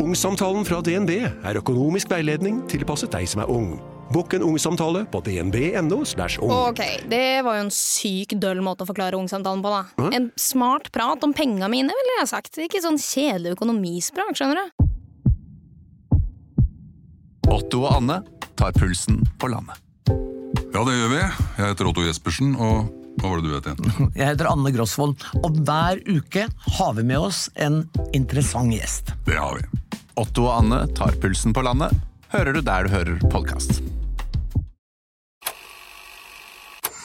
Ungsamtalen fra DNB er økonomisk veiledning tilpasset deg som er ung. Bokk en ungsamtale på dnb.no. ung. Ok, det var jo en syk døll måte å forklare ungsamtalen på, da. En smart prat om penga mine, ville jeg sagt. Ikke sånn kjedelig økonomisprat, skjønner du. Otto og Anne tar pulsen på landet. Ja, det gjør vi. Jeg heter Otto Jespersen, og hva var det du het igjen? Jeg heter Anne Grosvold, og hver uke har vi med oss en interessant gjest. Det har vi. Otto og Anne tar pulsen på landet. Hører du der du hører podkast.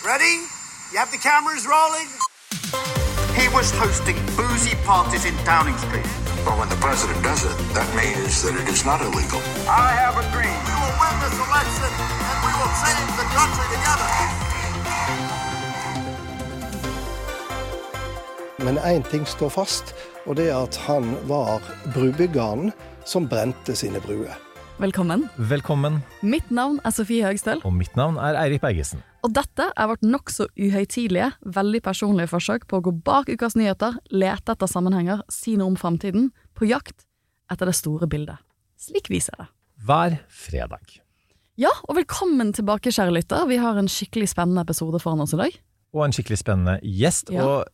Ready? You have the cameras rolling? He was hosting boozy parties in Downing Street. But when the president does it, that means that it is not illegal. I have a dream. We will win this election and we will change the country together. Men én ting står fast, og det er at han var brubyggeren som brente sine bruer. Velkommen. Velkommen, Mitt navn er Sofie Høgstøl, og mitt navn er Eirik Bergesen. og dette er vårt nokså uhøytidelige, veldig personlige forsøk på å gå bak ukas nyheter, lete etter sammenhenger, si noe om framtiden, på jakt etter det store bildet. Slik vi ser det. Hver fredag. Ja, og velkommen tilbake, kjære lytter. Vi har en skikkelig spennende episode foran oss i dag. Og en skikkelig spennende gjest. Ja. Og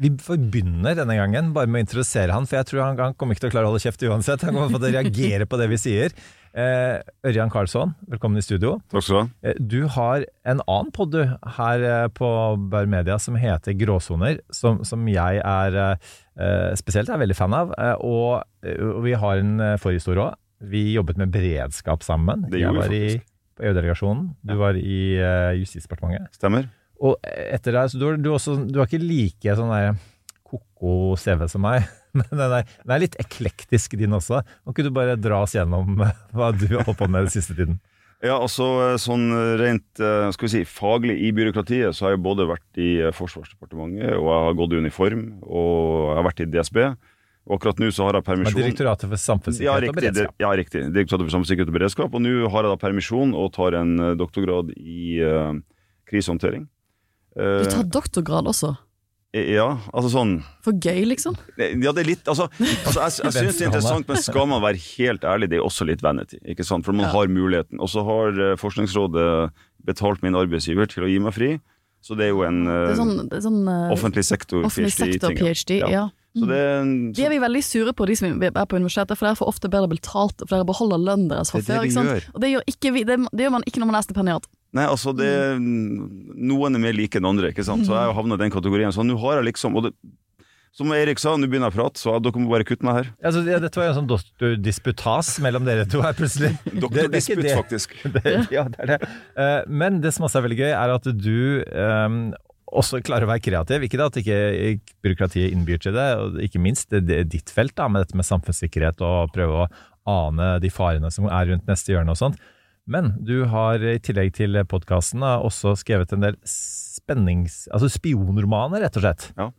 vi begynner denne gangen bare med å introdusere han, for jeg tror han, han kommer ikke til å klare å holde kjeft uansett. Han kommer til å reagere på det vi sier. Eh, Ørjan Karlsson, velkommen i studio. Takk skal du ha. Eh, Du har en annen podd her eh, på Bør Media som heter Gråsoner, som, som jeg er eh, spesielt er veldig fan av. Og, og vi har en forhistorie òg. Vi jobbet med beredskap sammen. Det gjorde jeg var vi i EU-delegasjonen. Du var i eh, Justisdepartementet. Stemmer. Og etter deg, så du, du, også, du er ikke like sånn der koko CV som meg, men den er, den er litt eklektisk din også. Kan ikke du bare dra oss gjennom eh, hva du har holdt på med den siste tiden? Ja, altså sånn rent eh, skal vi si, faglig i byråkratiet, så har jeg både vært i eh, Forsvarsdepartementet, og jeg har gått i uniform, og jeg har vært i DSB. Og akkurat nå så har jeg permisjon. permisjon. Direktoratet for samfunnssikkerhet og riktig, og beredskap. ja, riktig. Direktoratet for samfunnssikkerhet og beredskap. Og nå har jeg da permisjon og tar en eh, doktorgrad i uh, krisehåndtering. Eh, Du tar doktorgrad også. ja, altså sånn For gøy, liksom. Ja, det er litt Altså, altså jeg, jeg syns det er interessant, men skal man være helt ærlig, det er også litt vanity. Ikke sant? For man Ja. har muligheten. Og så har eh, Forskningsrådet betalt min arbeidsgiver til å gi meg fri. Så det er jo en eh, er sånn, er sånn eh, offentlig sektor offentlig PhD-ting. PhD. Ja. Så det er De er vi veldig sure på, de som er på universitetet, for dere får ofte bedre betalt, for dere beholder lønnen deres fra Det det før. ikke sant? gjør. Og det gjør, ikke vi, det, det gjør man ikke når man er stipendiat. Nei, altså det Noen er mer like enn andre, ikke sant. Så jeg havnet i den kategorien. Så nå har jeg liksom og det, Som Erik sa, nå begynner jeg å prate, så dere må bare kutte meg her. Altså, ja, dette var jo en sånn doktordisputas mellom dere to her, plutselig. Det. faktisk. Det, ja, det er det. Eh, men det som også er veldig gøy, er at du um, også klarer å være kreativ. Ikke at ikke byråkratiet innbyr til det, og ikke minst det er ditt felt da, med dette med samfunnssikkerhet og prøve å ane de farene som er rundt neste hjørne og sånt. Men du har i tillegg til podkasten også skrevet en del spennings... Altså spionromaner, rett og slett. Ja.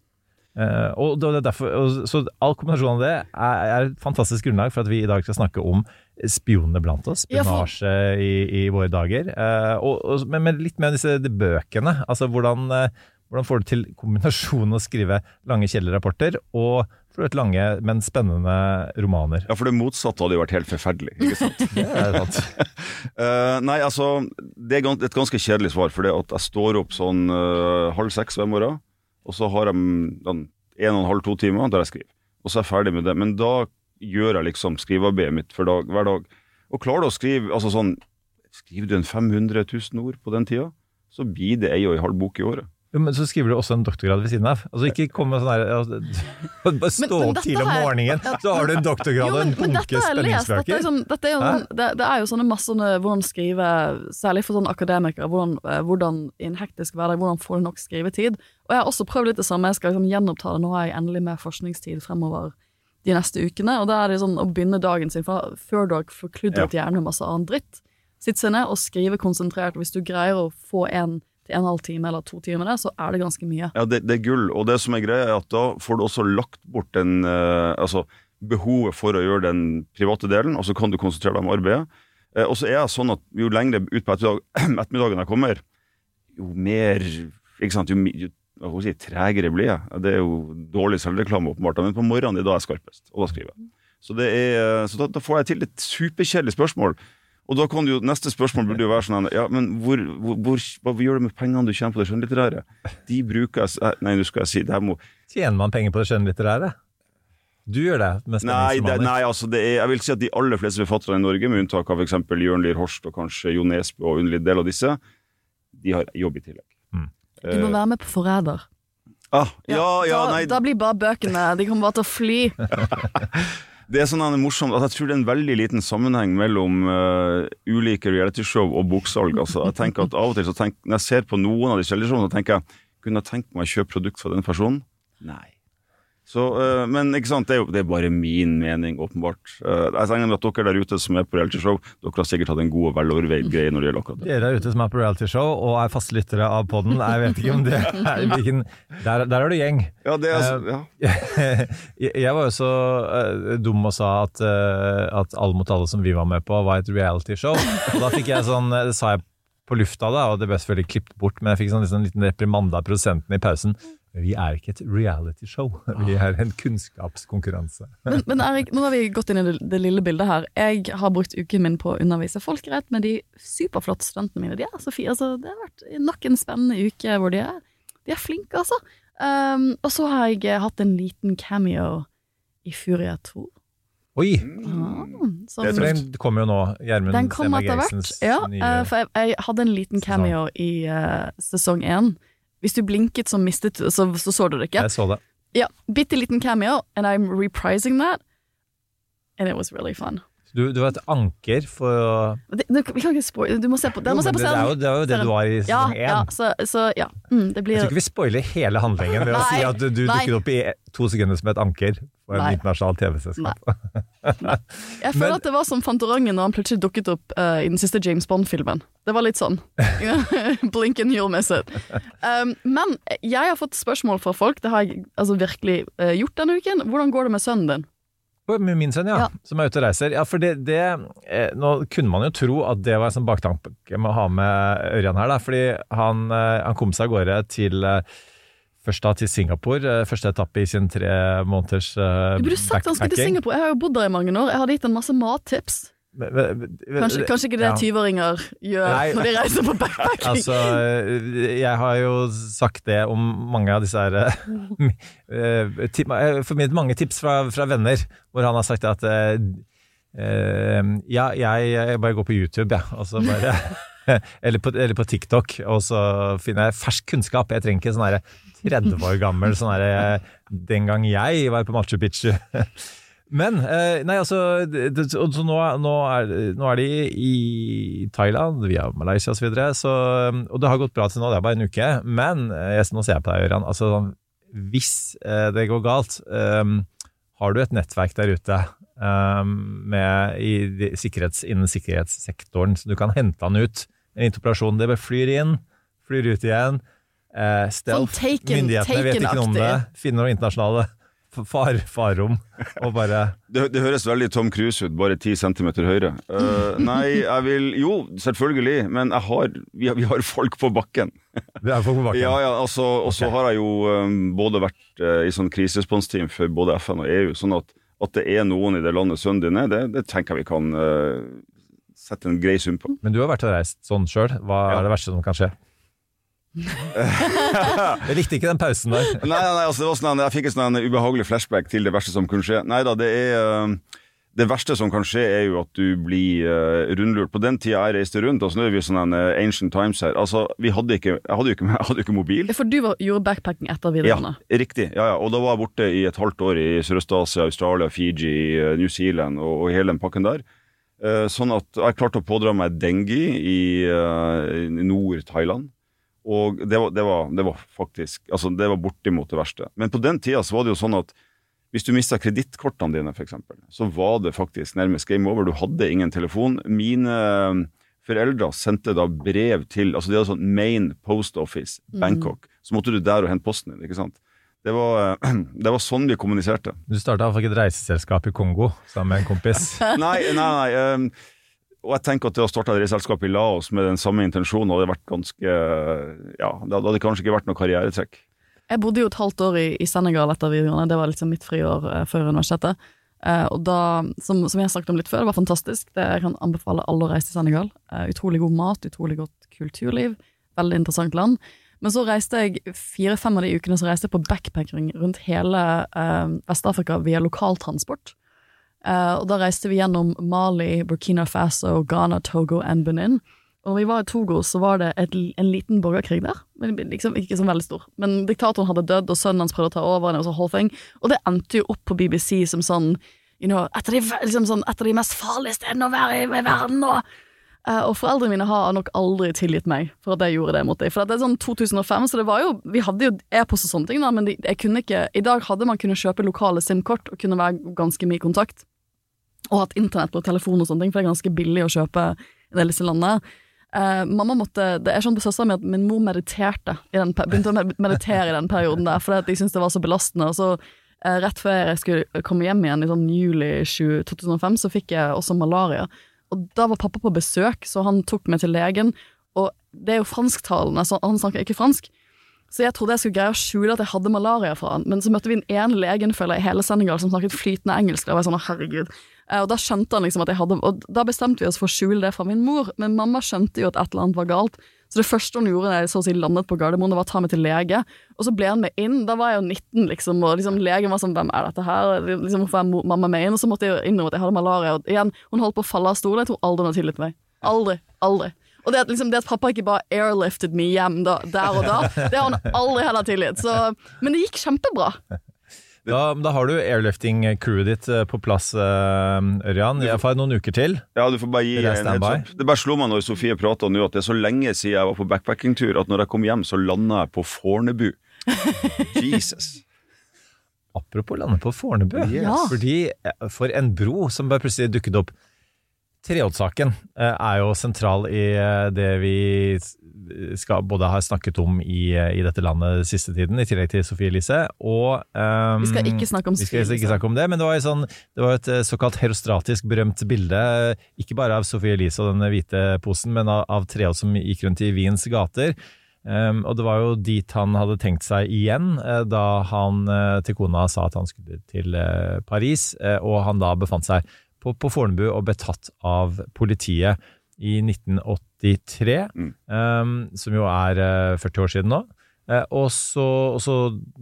Uh, og det er derfor, og, så all kombinasjon av det er, er et fantastisk grunnlag for at vi i dag skal snakke om spionene blant oss, Ja, for- spionasje i, i våre dager. Uh, og, og, men, men litt mer om disse de bøkene. Altså hvordan, uh, hvordan får du til kombinasjonen å skrive lange kjellerrapporter og for et lange, men spennende romaner? Ja, for det motsatte hadde jo vært helt forferdelig, ikke sant. Det er sant. uh, nei, altså Det er et ganske kjedelig svar. For det at jeg står opp sånn uh, halv seks hver morgen, og så har jeg mm, sånn en og en halv, to timer der jeg skriver. Og så er jeg ferdig med det. Men da gjør jeg liksom skrivearbeidet mitt for dag, hver dag. Og klarer du å skrive altså sånn Skriver du en 500 000 ord på den tida, så blir det ei og ei halv bok i året. Jo, men så skriver du også en doktorgrad ved siden av. Altså Ikke kom med sånn her altså, Bare stå opp tidlig om morgenen, så har du en doktorgrad og en bunke. Dette er, spenningsbøker. sånn, dette er, jo sånn, det, det er jo sånne masse sånne, hvordan skrive, særlig for sånne akademikere, hvordan, eh, hvordan i en hektisk hverdag, hvordan får du nok skrivetid. Og jeg har også prøvd litt det samme, jeg skal liksom gjenoppta det, nå har jeg endelig mer forskningstid fremover de neste ukene, og da er det sånn å begynne dagen sin, for før du har forkludret hjernen med masse annen dritt, sitt seg ned og skrive konsentrert, hvis du greier å få en en halv time eller to timer så er det ganske mye. Ja, det, det er gull. Og det som er greia, er at da får du også lagt bort den eh, Altså behovet for å gjøre den private delen, og så kan du konsentrere deg om arbeidet. Eh, og så er jeg sånn at jo lengre ut på ettermiddag, ettermiddagen jeg kommer, jo mer ikke sant, jo, jo hva si, tregere blir jeg. Det er jo dårlig selvreklame, åpenbart, men på morgenen er da jeg skarpest, og da skriver jeg. Så, er, eh, så da, da får jeg til et superkjedelig spørsmål. Og da kan du jo, neste spørsmål burde jo være sånn Ja, men hvor, hvor, hvor, hva gjør du med pengene du tjener på det skjønnlitterære? De bruker Nei, nå skal jeg si det her må Tjener man penger på det skjønnlitterære? Du gjør det med Nei, det, nei altså det er, jeg vil si at de aller fleste forfatterne i Norge, med unntak av f.eks. Jørn Lier Horst og kanskje Jo Nesbø og en liten del av disse, de har jobb i tillegg. Mm. Du må være med på Forræder. Ah, ja, ja, ja, nei, da blir bare bøkene De kommer bare til å fly. det er sånn en morsom at Jeg tror det er en veldig liten sammenheng mellom uh, ulike realityshow og boksalg. Altså, jeg tenker at av og til så tenk, Når jeg ser på noen av de så tenker jeg kunne jeg tenkt meg å kjøpe produkt fra den personen? Nei. Så, eh, men ikke sant, det er jo det er bare min mening, åpenbart. Eh, jeg regner med at dere der ute som er på realityshow, dere har sikkert hatt en god og veloverveid greie når det gjelder akkurat det. Dere der ute som er på realityshow og er faste lyttere av podden, jeg vet ikke om det er hvilken Der, der er du gjeng. Ja, det er altså, Eh, ja. jeg var jo så dum og sa at, at Alle mot alle som vi var med på, var et realityshow. Og da fikk jeg sånn, det sa jeg på lufta, da, og det ble selvfølgelig klippet bort, men jeg fikk sånn, liksom, en liten reprimande av produsenten i pausen. Vi er ikke et realityshow, vi er en kunnskapskonkurranse. Men, men Erik, nå har vi gått inn i det, det lille bildet her. Jeg har brukt uken min på å undervise folkerett med de superflotte studentene mine. De er så fire, Altså, det har vært nok en spennende uke hvor de er, de er flinke, altså. Um, og så har jeg hatt en liten cameo i Furia 2. Oi! Ah, som- For Den kommer jo nå. Gjermund kom Stenberg. Eriksens Ja, nye eh, for jeg, jeg hadde en liten cameo i uh, sesong én. Hvis du blinket, så mistet så, så så du det ikke. Jeg så det. Ja, bitte liten cameo, and I'm reprising that. And it was really fun. Du, du var et anker for å Det, du, vi kan ikke spoile, du må se på, dere Jo, se på det, er jo, det er jo det du var i sesong én. ja, så, så ja. Mm, det Jeg tror ikke vi spoiler hele handlingen ved å si at du, du dukket opp i to sekunder som et anker for en internasjonal TV-selskap. Jeg føler Men- at det var som Fantorangen når han plutselig dukket opp uh, i den siste James Bond-filmen. Det var litt sånn. Blink and you'll miss it. Um, men jeg har fått spørsmål fra folk, det har jeg altså virkelig uh, gjort denne uken. Hvordan går det med sønnen din? Med min sønn, ja, Ja. som er ute og reiser. Ja, for det, det eh, Nå kunne man jo tro at det var en sånn baktanke med å ha med Ørjan her, da. Fordi han, eh, han kom seg av gårde til eh, Først da til Singapore, eh, første etappe i sin tre måneders backpacking. Du burde sagt han skulle til. Singapore. Jeg har jo bodd der i mange år. Jeg hadde gitt han masse mattips. Men- men- Kanskje, kanskje ikke det Ja. 20-åringer gjør Nei. når de reiser på backpacking. Altså, jeg har jo sagt det om mange av disse her eh, eh, Formidlet mange tips fra, fra venner, hvor han har sagt at eh, eh, Ja, jeg, jeg bare går på YouTube, jeg, og så bare eller, på, eller på TikTok, og så finner jeg fersk kunnskap. Jeg trenger ikke sånn herre 30 år gammel sånn herre Den gang jeg var på Machu Picchu. Men eh, nei, altså så nå, nå, er, nå er de i Thailand, via Malaysia osv. Så videre, så, og det har gått bra til nå, det er bare en uke. Men eh, jeg, nå ser jeg på deg, Ørjan. Altså, hvis eh, det går galt, eh, har du et nettverk der ute eh, med, i, de- sikkerhets, innen sikkerhetssektoren, så du kan hente han ut en interpellasjon. Det flyr inn, flyr ut igjen. Eh, stealth. Sånn taken- Myndighetene vet ikke noe om det. taken-aktig. Noen internasjonale far, farrom og bare Det, det høres veldig Tom Cruise ut, bare ti centimeter høyere. Uh, nei, jeg vil Jo, selvfølgelig, men jeg har, vi, har, vi har folk på bakken. Vi har folk på bakken. Ja, ja, altså, Og så okay. har jeg jo um, både vært uh, i sånn kriseresponsteam for både FN og EU, sånn at, at det er noen i det landet sønnen din er, det, det tenker jeg vi kan uh, sette en grei sum på. Men du har vært og reist sånn sjøl. Hva Ja. er det verste som kan skje? jeg likte ikke den pausen der. Nei, nei, altså, det var sånn, jeg fikk en sånn ubehagelig flashback til det verste som kunne skje. Nei da, det er eh, Det verste som kan skje, er jo at du blir uh, rundlurt. På den tida jeg reiste rundt, altså nå er vi sånn en uh, ancient times her. Altså, vi hadde ikke, jeg hadde jo ikke, hadde ikke mobil. For du var, gjorde backpacking etter Ja, riktig. Ja, ja. Og da var jeg borte i et halvt år i Sørøst-Asia, Australia, Fiji, eh, New Zealand og, og hele den pakken der. Uh, sånn at jeg klarte å pådra meg dengi i, i Nord-Thailand. Og det var, det, var, det var faktisk Altså, det var bortimot det verste. Men på den tida så var det jo sånn at hvis du mista kredittkortene dine, f.eks., så var det faktisk nærmest game over. Du hadde ingen telefon. Mine eh, foreldre sendte da brev til Altså de hadde sånn Main Post Office, Bangkok. Så måtte du der og hente posten din, ikke sant. Det var, eh, det var sånn vi kommuniserte. Du starta iallfall ikke et reiseselskap i Kongo sammen med en kompis. Nei, nei, nei. Um, og jeg tenker at det å starte et reiseselskap i Laos med den samme intensjonen hadde vært ganske Ja, det hadde kanskje ikke vært noe karrieretrekk. Jeg bodde jo et halvt år i, i Senegal etter videregående, det var liksom mitt friår eh, før universitetet. Eh, og da, som, som jeg snakket om litt før, det var fantastisk. Det, jeg kan anbefale alle å reise til Senegal. Eh, utrolig god mat, utrolig godt kulturliv. Veldig interessant land. Men så reiste jeg fire-fem av de ukene så reiste jeg på backpackering rundt hele eh, Vest-Afrika via lokaltransport. Eh, og da reiste vi gjennom Mali, Burkina Faso, Ghana, Togo og Benin. Og når vi var i Togo, så var det et, en liten borgerkrig der. Men liksom Ikke så veldig stor. Men diktatoren hadde dødd, og sønnen hans prøvde å ta over. Og, thing. og det endte jo opp på BBC som sånn, you know, et, av de, liksom sånn, et av de mest farlige stedene å være i, i verden. Og, uh, og foreldrene mine har nok aldri tilgitt meg for at jeg gjorde det mot dem. For det er sånn 2005, så det var jo Vi hadde jo e-post og sånne ting, da, men de, jeg kunne ikke I dag hadde man kunnet kjøpe lokale SIM-kort og kunne være ganske mye i kontakt. Og hatt internett på telefon og sånne ting, for det er ganske billig å kjøpe i disse landene. Uh, mamma måtte, Det er sånn på søstera mi at min mor mediterte i den, begynte å meditere i den perioden der, fordi at de syntes det var så belastende. Og så uh, Rett før jeg skulle komme hjem igjen i sånn juli 2005, så fikk jeg også malaria. Og Da var pappa på besøk, så han tok meg til legen. Og det er jo fransktalende, så han snakker ikke fransk. Så jeg trodde jeg skulle greie å skjule at jeg hadde malaria fra han, men så møtte vi en ene legen føler jeg, i hele Senegal som snakket flytende engelsk. Og jeg var sånn, herregud. Eh, og da skjønte han liksom at jeg hadde Og da bestemte vi oss for å skjule det fra min mor, men mamma skjønte jo at et eller annet var galt. Så det første hun gjorde da jeg så å si landet på Gardermoen, det var å ta meg til lege. Og så ble han med inn. Da var jeg jo 19, liksom, og liksom, legen var sånn Hvem er dette her? Liksom, Hvorfor er mamma med inn? Og så måtte jeg jo innrømme at jeg hadde malaria. Og igjen, hun holdt på å falle av stolen. Jeg tror aldri hun har tilgitt meg. Aldri. Aldri. Og det at, liksom, det at, pappa ikke bare airlifted me hjem da, der og da, det har han aldri heller tilgitt. Men det gikk kjempebra. Da, da, har du airlifting-crewet ditt eh, på plass, Ørjan. Ørjan. Iallfall noen uker til. Ja, du får bare gi en heads up. Det bare slo meg når Sofie prata nå at det er så lenge siden jeg var på backpackingtur at når jeg kom hjem, så landa jeg på Fornebu. Jesus. Apropos lande på Fornebu. Yes. Ja. Fordi eh, For en bro som bare plutselig dukket opp. Treholt-saken er jo sentral i det vi skal både har snakket om i, i, dette landet siste tiden, i tillegg til Sofie Elise. Og um, Vi skal ikke snakke om Sofie Elise. Ikke snakke om det, men det var, sånn, det var, et eh, såkalt herostratisk berømt bilde, ikke bare av Sofie Elise og den hvite posen, men av, av Treholt som gikk rundt i Wiens gater. Um, og det var jo dit han hadde tenkt seg igjen da han til kona sa at han skulle til Paris, og han da befant seg på, på Fornebu og ble tatt av politiet i 1983, mm. um, som jo er uh, eh, 40 år siden nå. Uh, og, så, og, så,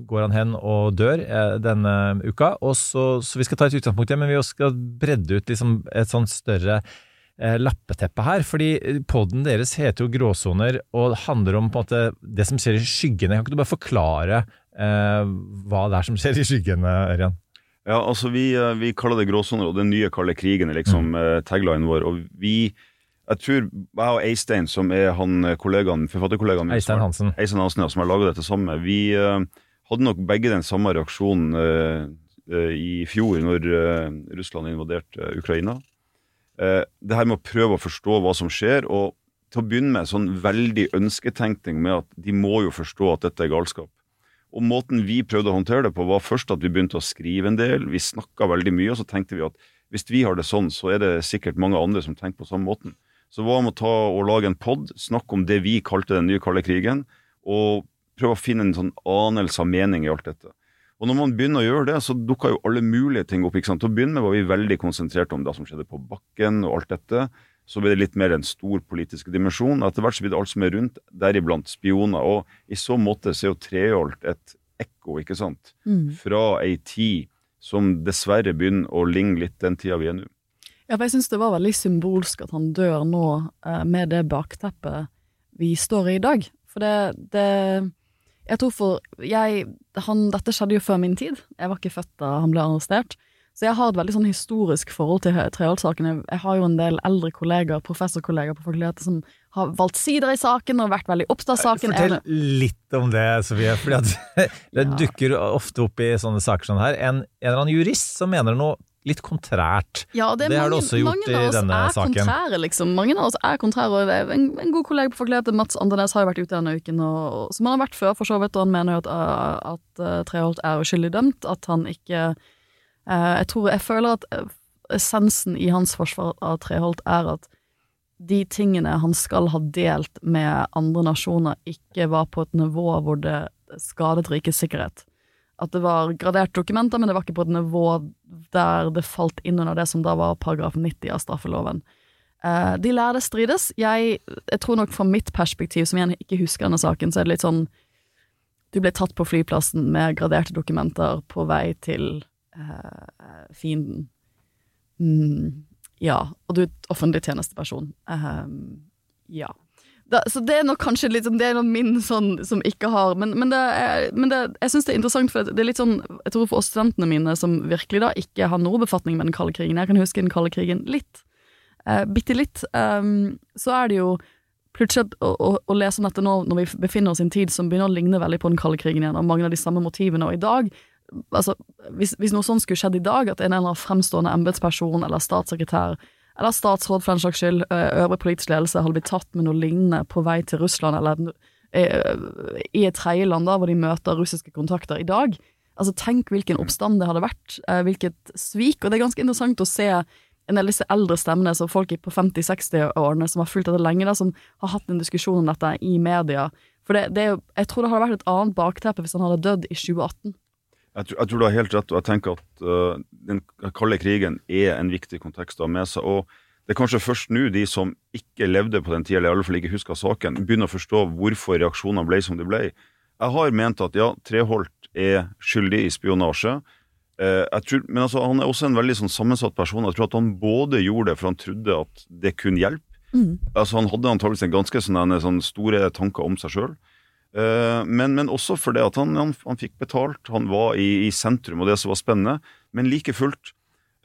går han hen og dør uh, denne uka. Og så, så, vi skal ta et utgangspunkt igjen, men vi skal bredde ut liksom et sånn større lappeteppe her. fordi poden deres heter jo Gråsoner og handler om på en måte det som skjer i skyggene. Kan ikke du bare forklare hva det er som skjer i skyggene, Ørjan? Ja, altså vi, vi, kaller det gråsoner, og den nye kalde krigen er liksom mm. taglinen vår. og vi jeg tror jeg og Eistein, som er han eh, kollegaen, forfatterkollegaen min Eistein Hansen. Eistein Hansen, ja, som har laga dette sammen, vi uh, hadde nok begge den samme reaksjonen uh, uh, i fjor, når Russland invaderte Ukraina. det her med å prøve å forstå hva som skjer, og til å begynne med sånn veldig ønsketenkning med at de må jo forstå at dette er galskap. Og måten vi prøvde å håndtere det på, var først at vi begynte å skrive en del. Vi snakka veldig mye, og så tenkte vi at hvis vi har det sånn, så er det sikkert mange andre som tenker på samme måten. Så hva med å ta og lage en pod, snakke om det vi kalte den nye kalde krigen, og prøve å finne en sånn anelse av mening i alt dette. Og når man begynner å gjøre det, så dukker jo alle mulige ting opp. ikke sant? Til å begynne med var vi veldig konsentrert om det som skjedde på bakken og alt dette. Så blir det litt mer en stor politisk dimensjon. Etter hvert så blir det alt som er rundt, deriblant spioner. Og i så måte så er jo Treholt et ekko, ikke sant, mm. fra ei tid som dessverre begynner å ligne litt den tida vi er nå. Ja, for jeg syns det var veldig symbolsk at han dør nå eh, med det bakteppet vi står i i dag. For det, det Jeg tror for jeg han, Dette skjedde jo før min tid. Jeg var ikke født da han ble arrestert. Så jeg har et veldig sånn historisk forhold til Treholt-saken. Jeg, har jo en del eldre kolleger, professorkolleger på fakultetet som har valgt sider i saken og vært veldig opptatt av saken. Fortell litt om det, Sofie. For det dukker ofte opp i sånne saker sånn her. En, en eller annen jurist som mener noe litt kontrært. Ja, det, det mange, har du også gjort i denne saken. Kontrære, liksom. Mange av oss er kontrære. En, en god kollega på fakultetet, Mats Andenes, har jo vært ute denne uken, og, som han har vært før, for så vidt, og han mener jo at, at, at Treholt er uskyldig dømt. At han ikke Jeg tror Jeg føler at uh, essensen i hans forsvar av Treholt er at de tingene han skal ha delt med andre nasjoner, ikke var på et nivå hvor det skadet rikets sikkerhet. at det var graderte dokumenter, men det var ikke på et nivå der det falt inn under det som da var paragraf 90 av straffeloven. Eh, de lærde strides. Jeg, jeg tror nok fra mitt perspektiv, som igjen ikke husker denne saken, så er det litt sånn Du ble tatt på flyplassen med graderte dokumenter på vei til eh, fienden. Mm, ja, og du er et offentlig tjenesteperson. Uh, ja. Da, så det er nok kanskje litt sånn, Det er noe min sånn som ikke har Men, men, det er, men det, jeg syns det er interessant, for det er litt sånn Jeg tror for oss studentene mine som virkelig da ikke har noe befatning med den kalde krigen Jeg kan huske den kalde krigen litt. Uh, bitte litt. Um, så er det jo plutselig å, å, å, lese om dette nå når vi befinner oss i en tid som begynner å ligne veldig på den kalde krigen igjen, og mange av de samme motivene. Og i dag altså, hvis, hvis noe sånt skulle skjedd i dag, at en eller annen fremstående embetsperson eller statssekretær eller statsråd for den saks skyld, øvrig politisk ledelse, hadde blitt tatt med noe lignende på vei til Russland, eller i et tredjeland hvor de møter russiske kontakter i dag. Altså, tenk hvilken oppstand det hadde vært, hvilket svik. Og det er ganske interessant å se en del disse eldre stemmene, som folk på 50-60-årene som har fulgt dette lenge, da, som har hatt en diskusjon om dette i media. For det, det er jo, jeg tror det hadde vært et annet bakteppe hvis han hadde dødd i 2018. Jeg tror, jeg tror, du har helt rett, og jeg tenker at uh, den kalde krigen er en viktig kontekst å ha med seg. og Det er kanskje først nå de som ikke levde på den tida, eller i alle fall ikke husker saken, begynner å forstå hvorfor reaksjonene ble som de ble. Jeg har ment at ja, Treholt er skyldig i spionasje. Uh, tror, men altså, han er også en veldig sånn, sammensatt person. Jeg tror at han både gjorde det for han trodde at det kunne hjelpe. Mm. Altså, han hadde antakeligvis en ganske sånn, sånn store tanker om seg sjøl. Eh, men, men, også fordi at han, han, han, fikk betalt, han var i, i, sentrum og det som var spennende. Men like fullt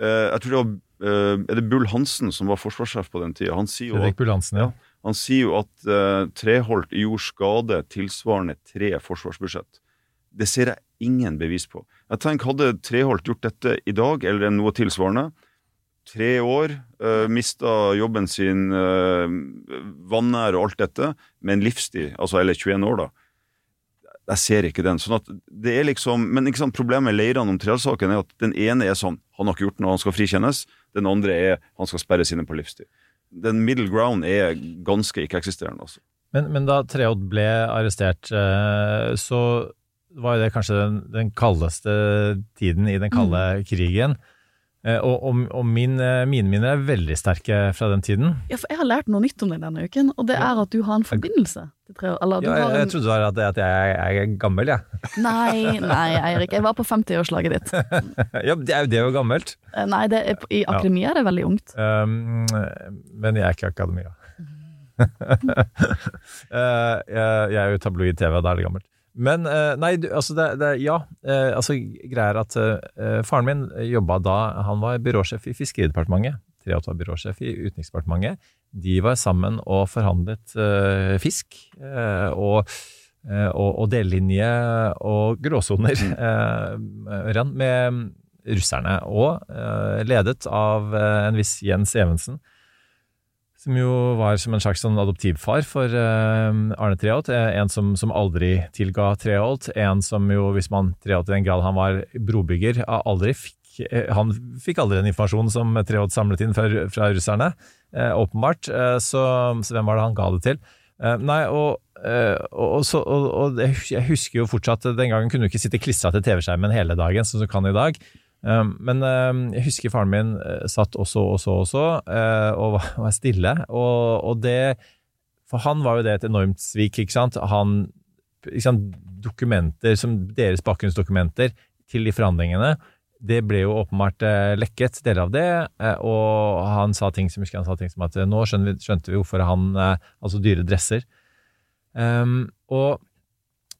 uh, Jeg tror det var uh, Er det Bull Hansen som var forsvarssjef på den tida? Han sier jo at, Hansen, ja. han sier jo at Treholt gjorde skade tilsvarende tre forsvarsbudsjett. Det ser jeg ingen bevis på. Jeg tenker, Hadde Treholt gjort dette i dag, eller noe tilsvarende, tre år, uh, mista jobben sin, uh, vanære og alt dette, med en livstid, altså, eller 21 år, da. Jeg ser ikke den. sånn at det er liksom, Men ikke sant, problemet med leirene om Treholt-saken er at den ene er sånn han har ikke gjort noe, han skal frikjennes. Den andre er han skal sperres inne på livstid. Den middle ground er ganske ikke-eksisterende. Altså. Men, men, da Treholt ble arrestert, eh, så var jo det kanskje den, den kaldeste tiden i den kalde mm. krigen. Eh, og, og, og min, eh, mine minner er veldig sterke fra den tiden. Ja, for jeg har lært noe nytt om deg denne uken, og det er at du har en forbindelse til tre Eller, ja, jeg, jeg, trodde det var at, at jeg, jeg, er gammel, jeg. Ja. Nei, nei, Eirik. Jeg var på 50-årslaget ditt. ja, det er jo det jo gammelt. Eh, nei, er, i akademia er det veldig ungt. Um, men jeg er ikke akademia. jeg, er jo tabloid TV, og da er det gammelt. Men Nei, du, altså det, det, Ja. Eh, altså Greia er at uh, faren min jobba da Han var byråsjef i Fiskeridepartementet. Treholt var byråsjef i Utenriksdepartementet. De var sammen og forhandlet fisk og, og, og, delelinje og gråsoner mm. med russerne. Og ledet av en viss Jens Evensen som jo var som en slags sånn adoptivfar for uh, Arne Treholt. Eh, en som, som aldri tilga Treholt. En som jo, hvis man Treholt i den grad han var brobygger, aldri fikk eh, Han fikk aldri den informasjonen som Treholt samlet inn fra, fra russerne, åpenbart. Så, så, hvem var det han ga det til? nei, og, og, så, og, jeg husker jo fortsatt Den gangen kunne du ikke sitte klistra til TV-skjermen hele dagen, som du kan i dag. Um, men um, jeg husker faren min satt satt og så og så, uh, og var stille. Og, og, det For han var jo det et enormt svik, ikke sant. Han, ikke sant? Dokumenter, som deres bakgrunnsdokumenter til de forhandlingene, det ble jo åpenbart uh, lekket, deler av det. og han sa ting som husker han sa ting som at nå skjønte vi, skjønte vi hvorfor han Altså dyre dresser. Um, og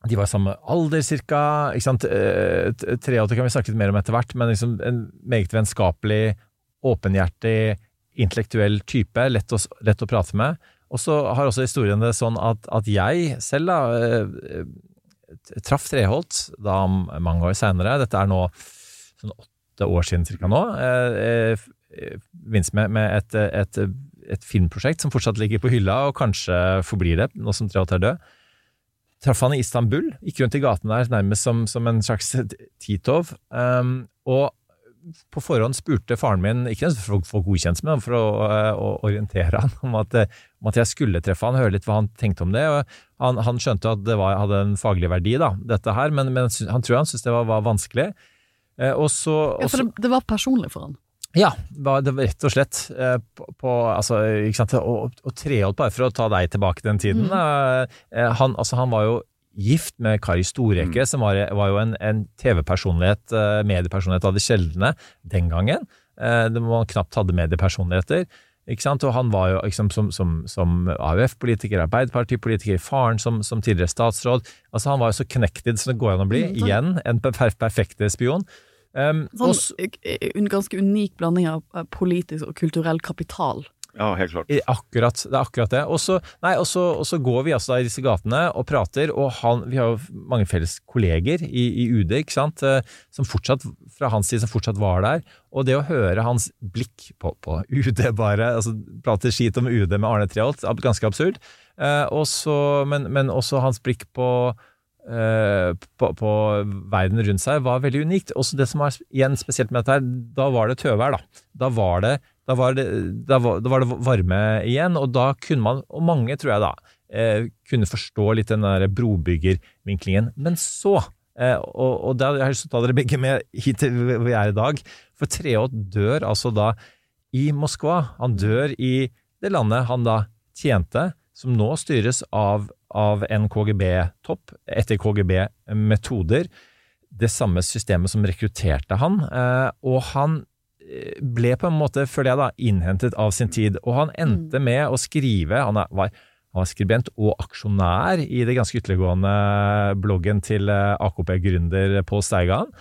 de var samme alder, cirka. Ikke sant? Eh, Treåtte kan vi snakke litt mer om etter hvert, men liksom en meget vennskapelig, åpenhjertig, intellektuell type. Lett å, lett å prate med. Og så har også historien det sånn at, at jeg selv da eh, traff Treholt da mange år seinere. Dette er nå sånn åtte år siden cirka nå. vins minst med, med et, et, et, filmprosjekt som fortsatt ligger på hylla, og kanskje forblir det nå som Treholt er død traff han i Istanbul. Gikk rundt i gaten der nærmest som, som en slags titov. Um, og på forhånd spurte faren min, ikke for å få godkjent, men for å, eh, å orientere han om at, om at, jeg skulle treffe han, høre litt hva han tenkte om det. og Han, han skjønte at det var, hadde en faglig verdi, da, dette her, men, men han tror han syntes det var, var vanskelig. Eh, og så, ja, for det, det, var personlig for han? Ja, det var rett og slett. Eh, på, på, altså, ikke sant, og, og Treholt, bare for å ta deg tilbake den tiden. Mm. Eh, han, altså, han var jo gift med Kari Storeke, mm. som var, var, jo en, en TV-personlighet, mediepersonlighet av de sjeldne den gangen. Det man knapt hadde mediepersonligheter. Ikke sant? Og han var jo liksom, som, som, som AUF-politiker, Arbeiderpartipolitiker, faren som, som, tidligere statsråd. Altså Han var jo så connected som det går an å bli. Mm, Igjen en perfekt spion. Um, sånn, også, en ganske unik blanding av politisk og kulturell kapital. Ja, helt klart. Akkurat, det er akkurat det. Og så går vi altså i disse gatene og prater, og han, vi har jo mange felles kolleger i, i, UD, ikke sant, eh, som fortsatt, fra hans side som fortsatt var der. Og det å høre hans blikk på, på UD, bare, altså prate skit om UD med Arne Treholt, ganske absurd. Eh, også, men, men også hans blikk på på, på, verden rundt seg var veldig unikt. Også det som var igjen spesielt med dette, her, da var det tøvær. Da. Da, var det, da, var det, da, var, det varme igjen, og da kunne man, og mange tror jeg da, uh, kunne forstå litt den der brobyggervinklingen. Men så, uh, og, da har jeg lyst til å ta dere begge med hit til hvor vi er i dag, for Treholt dør altså da i Moskva. Han dør i det landet han da tjente, som nå styres av av en KGB-topp etter KGB-metoder. Det samme systemet som rekrutterte han. Eh, og han eh, ble på en måte, føler jeg da, innhentet av sin tid. Og han endte mm. med å skrive Han var, han var skribent og aksjonær i det ganske ytterliggående bloggen til eh, AKP-gründer Pål Steigan.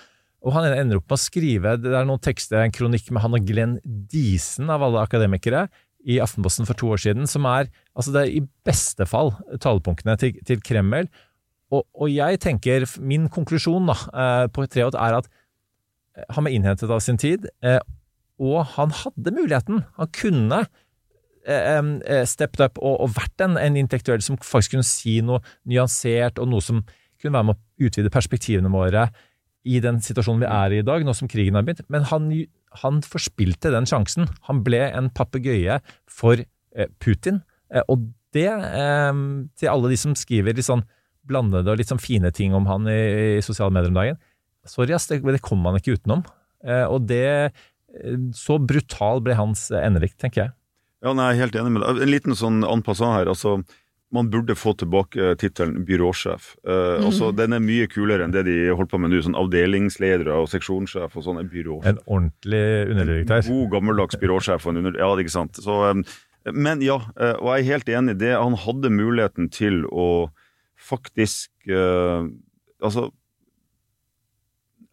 Og han ender opp med å skrive det er noen tekster, en kronikk med han og Glenn Diesen, av alle akademikere, i Aftenposten for to år siden, som er altså det er i beste fall talepunktene til, til Kreml. Og, og, jeg tenker, min konklusjon da, eh, på Treholt er at eh, han ble innhentet av sin tid, eh, og han hadde muligheten. Han kunne steppet up og, og vært en, en, intellektuell som faktisk kunne si noe nyansert, og noe som kunne være med å utvide perspektivene våre i den situasjonen vi er i i dag, nå som krigen har begynt. Men han han forspilte den sjansen. Han ble en papegøye for eh, Putin. Eh, og det, eh, til alle de som skriver litt sånn blandede og litt sånn fine ting om han i, i sosiale medier om dagen Sorry, ass, det, det kommer man ikke utenom. Og det Så brutal ble hans endelikt, tenker jeg. Ja, nei, jeg er helt enig med deg. En liten sånn anpassa her. altså man burde få tilbake tittelen byråsjef. Uh, mm. altså, den er mye kulere enn det de holdt på med nå. sånn Avdelingsledere og seksjonssjef og sånn. En byråsjef. En ordentlig underdirektør. En god, gammeldags byråsjef. Og en under, ja, er ikke sant. Så, um, men ja, uh, og jeg er helt enig i det. Han hadde muligheten til å faktisk uh, Altså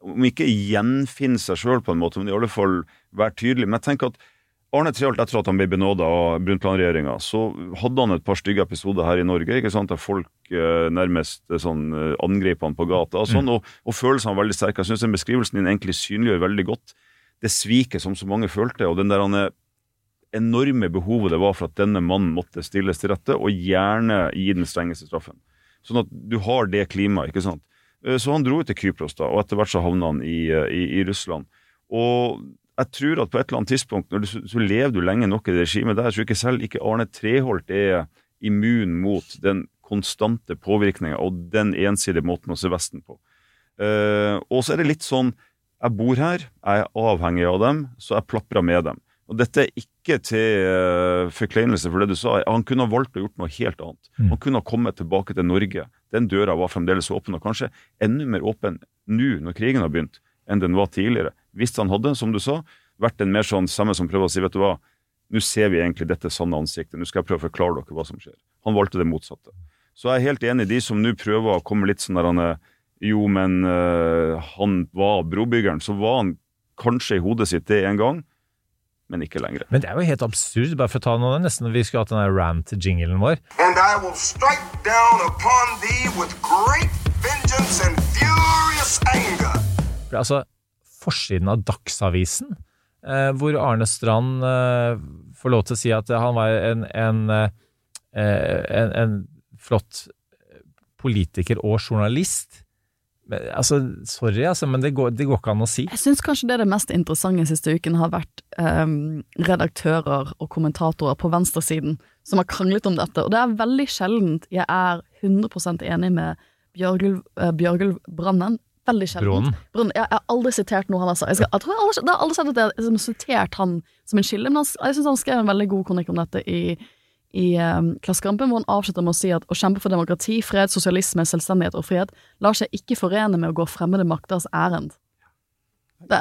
Om ikke gjenfinne seg sjøl på en måte, men i alle fall være tydelig. Men jeg tenker at Arne Treholt, etter at han ble benåda av Brundtland-regjeringa, så hadde han et par stygge episoder her i Norge, ikke sant, der folk eh, nærmest eh, sånn eh, angrep han på gata. og sånn, mm. og, og følelsene var veldig sterke. Jeg syns den beskrivelsen din egentlig synliggjør veldig godt det sviket som så mange følte, og den der han enorme behovet det var for at denne mannen måtte stilles til rette, og gjerne gi den strengeste straffen. Sånn at du har det klimaet, ikke sant. Eh, så han dro til Kypros, da, og etter hvert så havna han i, eh, i, i Russland. Og jeg tror at på et eller annet tidspunkt du, så lever du lenge nok i det regimet der. så ikke selv ikke Arne Treholt er immun mot den konstante påvirkninga og den ensidige måten å se Vesten på. Uh, og så er det litt sånn Jeg bor her, jeg er avhengig av dem, så jeg plaprer med dem. Og dette er ikke til uh, forkleinelse for det du sa. Han kunne ha valgt å gjort noe helt annet. Mm. Han kunne ha kommet tilbake til Norge. Den døra var fremdeles åpen, og kanskje enda mer åpen nå når krigen har begynt, enn den var tidligere. Hvis han hadde, som du sa, vært en mer sånn samme som prøver å si vet du hva, nå ser vi egentlig dette sanne ansiktet, nå skal jeg prøve å forklare dere hva som skjer. Han valgte det motsatte. Så jeg er helt enig i de som nå prøver å komme litt sånn der han Jo, men uh, han var brobyggeren. Så var han kanskje i hodet sitt det en gang, men ikke lenger. Men det er jo helt absurd, bare for å ta noe nesten vi skulle hatt den rant-jinglen vår. And I will strike down upon thee with great vengeance and furious anger. Altså, forsiden av Dagsavisen, eh, hvor Arne Strand eh, får lov til å si at han var en, en, eh, en, en flott politiker og journalist, Men, altså, sorry, altså, men det går, det går ikke an å si. Jeg syns kanskje det er det mest interessante siste uken har vært ehm, redaktører og kommentatorer på venstresiden som har kranglet om dette, og det er veldig sjeldent jeg er 100% enig med Bjørgulv uh, Brannen. Veldig sjeldent. Bronen. Jeg, har aldri sitert noe han har sagt. Jeg, skal, jeg tror jeg aldri, det har aldri sett at jeg har liksom sitert han som en kilde, men han, jeg syns han skrev en veldig god kronikk om dette i i um, Klassekampen, hvor han avslutter med å si at å kjempe for demokrati, fred, sosialisme, selvstendighet og frihet lar seg ikke forene med å gå fremmede makters ærend. Det,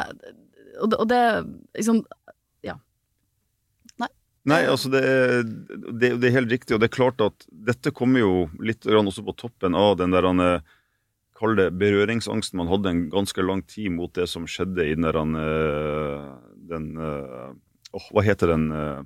og det, og det liksom Ja. Nei. Nei, altså det er, det, det er helt riktig, og det er klart at dette kommer jo litt også på toppen av den der han eh, Kall det berøringsangsten man hadde en ganske lang tid mot det som skjedde i den eh, Den oh, Hva heter den eh,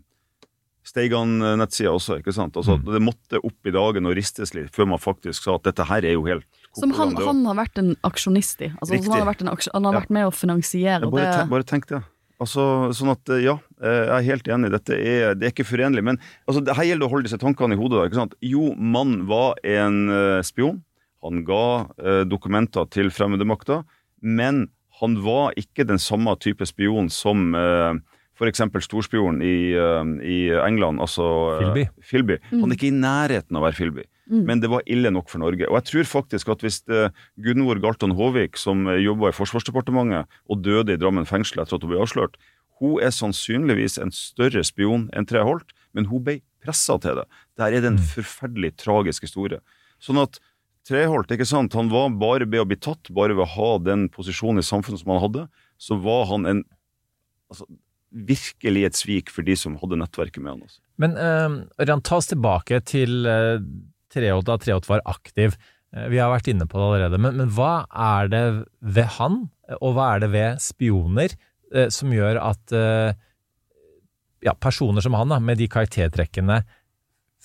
Steigan-nettsida også, ikke sant? Altså, Mm. Det måtte opp i dagen og ristes litt før man faktisk sa at dette her er jo helt Som han, han har vært en aksjonist i. Altså, Riktig. han har vært, en aksj han har Ja. vært med å finansiere. Ja, bare, det, tenk, bare tenk det. Altså, sånn at, ja, jeg er helt enig. Dette er, det er ikke forenlig. Men altså, her gjelder det å holde disse tankene i hodet. Da, ikke sant? Jo, mannen var en spion. Han ga eh, dokumenter til fremmede makter. Men han var ikke den samme type spion som eh, f.eks. storspionen i, eh, i England, altså eh, Philby. Philby. Han er ikke i nærheten av å være Philby. Men det var ille nok for Norge. Og jeg tror faktisk at hvis eh, Gunvor Galton Håvik, som eh, jobba i Forsvarsdepartementet og døde i Drammen fengsel etter at hun ble avslørt, hun er sannsynligvis en større spion enn Treholt, men hun ble pressa til det. Der er det en forferdelig tragisk historie. Sånn at Treholt, ikke sant, han var bare ved å bli tatt, bare ved å ha den posisjonen i samfunnet som han hadde, så var han en altså, virkelig et svik for de som hadde nettverket med han. Altså. Men uh, ta oss tilbake til uh, Treholt da Treholt var aktiv. Uh, vi har vært inne på det allerede, men, men hva er det ved han, og hva er det ved spioner, uh, som gjør at ja, personer som han, da, med de karaktertrekkene,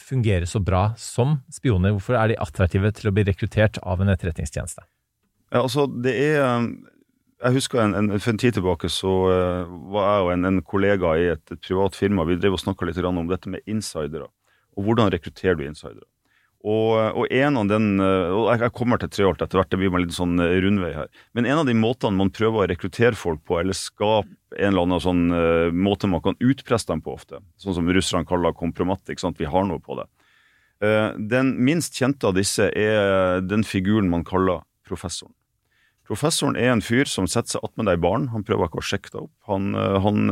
fungerer så bra som spioner? Hvorfor er de attraktive til å bli rekruttert av en etterretningstjeneste? Ja, altså, det er um, Jeg husker en, en, for en tid tilbake så uh, var jeg og en, en kollega i et, et privat firma Vi drev og snakka litt om dette med insidere. Og hvordan rekrutterer du insidere. Og, og en av den uh, og Jeg kommer til Treholt etter hvert, det blir en litt sånn uh, rundvei her. Men en av de måtene man prøver å rekruttere folk på, eller skape en eller annen sånn uh, måte man kan utpresse dem på ofte, sånn som russerne kaller kompromatt, ikke sant, vi har noe på det. Uh, den minst kjente av disse er den figuren man kaller professoren. Professoren er en fyr som setter seg attmed deg barn. Han prøver ikke å sjekke deg opp. Han, uh, han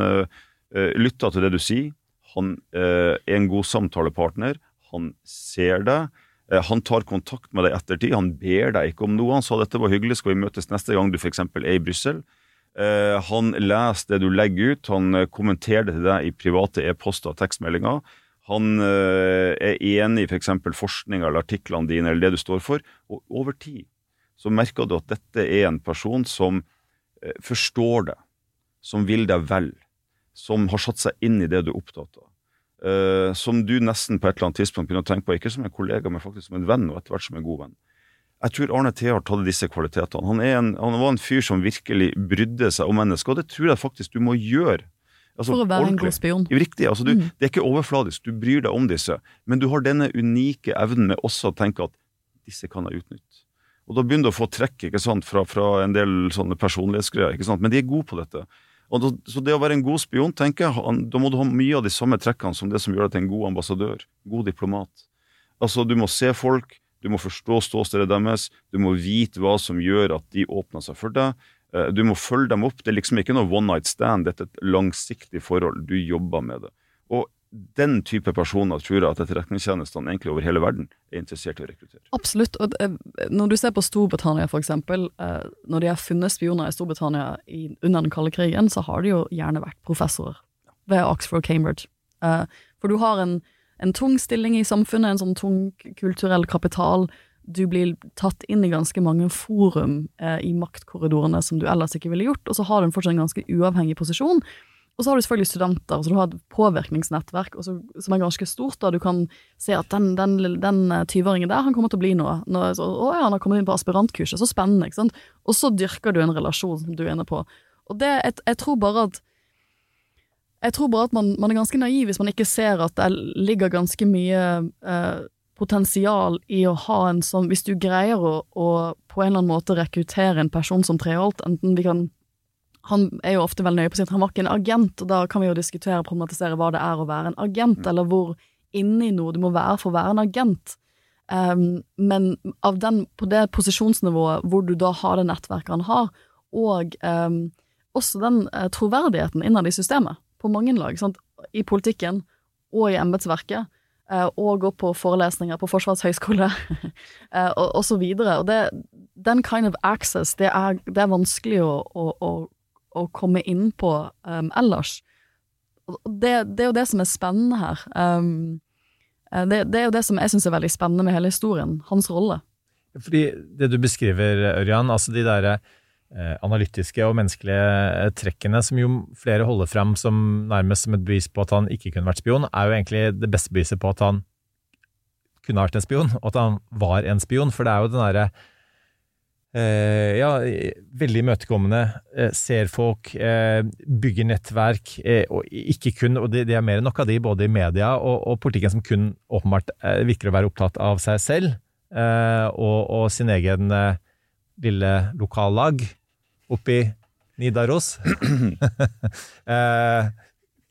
lytter til det du sier. Han er en god samtalepartner. Han ser deg. Uh, han tar kontakt med deg ettertid. Han ber deg ikke om noe. Han sa dette var hyggelig, skal vi møtes neste gang du f.eks. er i Brussel? Uh, han leser det du legger ut. Han uh, kommenterer det til deg i private e-poster og tekstmeldinger. Han er enig i f.eks. For forskninga eller artiklene dine eller det du står for. Og over tid så merker du at dette er en person som eh, forstår deg, som vil deg vel, som har satt seg inn i det du er opptatt av. Eh, som du nesten på et eller annet tidspunkt begynner å tenke på, ikke som en kollega, men faktisk som en venn, og etter hvert som en god venn. Jeg tror Arne Thehardt hadde disse kvalitetene. Han, er en, han var en fyr som virkelig brydde seg om mennesker, og det tror jeg faktisk du må gjøre. Altså, For å være en god spion. Riktig. altså du, Mm. Det er ikke overfladisk, du bryr deg om disse, men du har denne unike evnen med også å tenke at disse kan jeg utnytte. Og da begynner du å få trekk ikke sant, fra, fra en del sånne personlighetsgreier, ikke sant? men de er gode på dette. Og så det å være en god spion, tenker jeg, da må du ha mye av de samme trekkene som det som gjør deg til en god ambassadør, god diplomat. Altså, du må se folk, du må forstå ståstedet deres, du må vite hva som gjør at de åpner seg for deg. Eh, Du må følge dem opp. Det er liksom ikke noe one night stand, dette er et langsiktig forhold. Du jobber med det. Og den type personer tror jeg at etterretningstjenestene egentlig over hele verden er interessert i å rekruttere. Absolutt. Og eh, når du ser på Storbritannia, eksempel, eh, når de har funnet spioner i Storbritannia under den kalde krigen, så har de jo gjerne vært professorer ved Oxford og Cambridge. Eh, For du har en, en tung stilling i samfunnet, en sånn tung kulturell kapital. Du blir tatt inn i ganske mange forum i maktkorridorene som du ellers ikke ville gjort, og så har du fortsatt en ganske uavhengig posisjon. Og så har du selvfølgelig studenter, så du har et påvirkningsnettverk og så, som er ganske stort. da Du kan se at den, den, eh, 20-åringen der, han kommer til å bli noe. Nå, så, å ja, han har kommet inn på aspirantkurset, så spennende, ikke sant. Og så dyrker du en relasjon som du er inne på. Og det, jeg, jeg tror bare at jeg tror bare at man, man er ganske naiv hvis man ikke ser at det ligger ganske mye eh, potensial i å ha en sånn Hvis du greier å, å på en eller annen måte rekruttere en person som Treholt, enten vi kan han er jo ofte veldig nøye på å si at han var ikke en agent, og da kan vi jo diskutere og problematisere hva det er å være en agent, Mm. eller hvor inni noe du må være for å være en agent. Um, men av den, på det posisjonsnivået hvor du da har det nettverket han har, og um, også den uh, troverdigheten innad i systemet, på mange lag, sant? i politikken og i embetsverket, uh, og gå på forelesninger på Forsvarets høgskole, uh, og, og så videre. Og det, den kind of access, det er, det er vanskelig å, å, å, å komme inn på um, ellers. Det, det er jo det som er spennende her. Um, eh, det, det er jo det som jeg syns er veldig spennende med hele historien, hans rolle. Fordi det du beskriver, Ørjan, altså de der eh, analytiske og menneskelige eh, trekkene som jo flere holder frem som nærmest som et bevis på at han ikke kunne vært spion, er jo egentlig det beste beviset på at han kunne vært en spion, og at han var en spion. For det er jo den derre eh, ja, veldig imøtekommende, eh, ser folk, eh, bygger nettverk, eh, og ikke kun, og det, det er mer enn nok av de, både i media og, og politikken, som kun åpenbart eh, virker å være opptatt av seg selv eh, og, og sin egen lille lokallag oppi Nidaros. eh,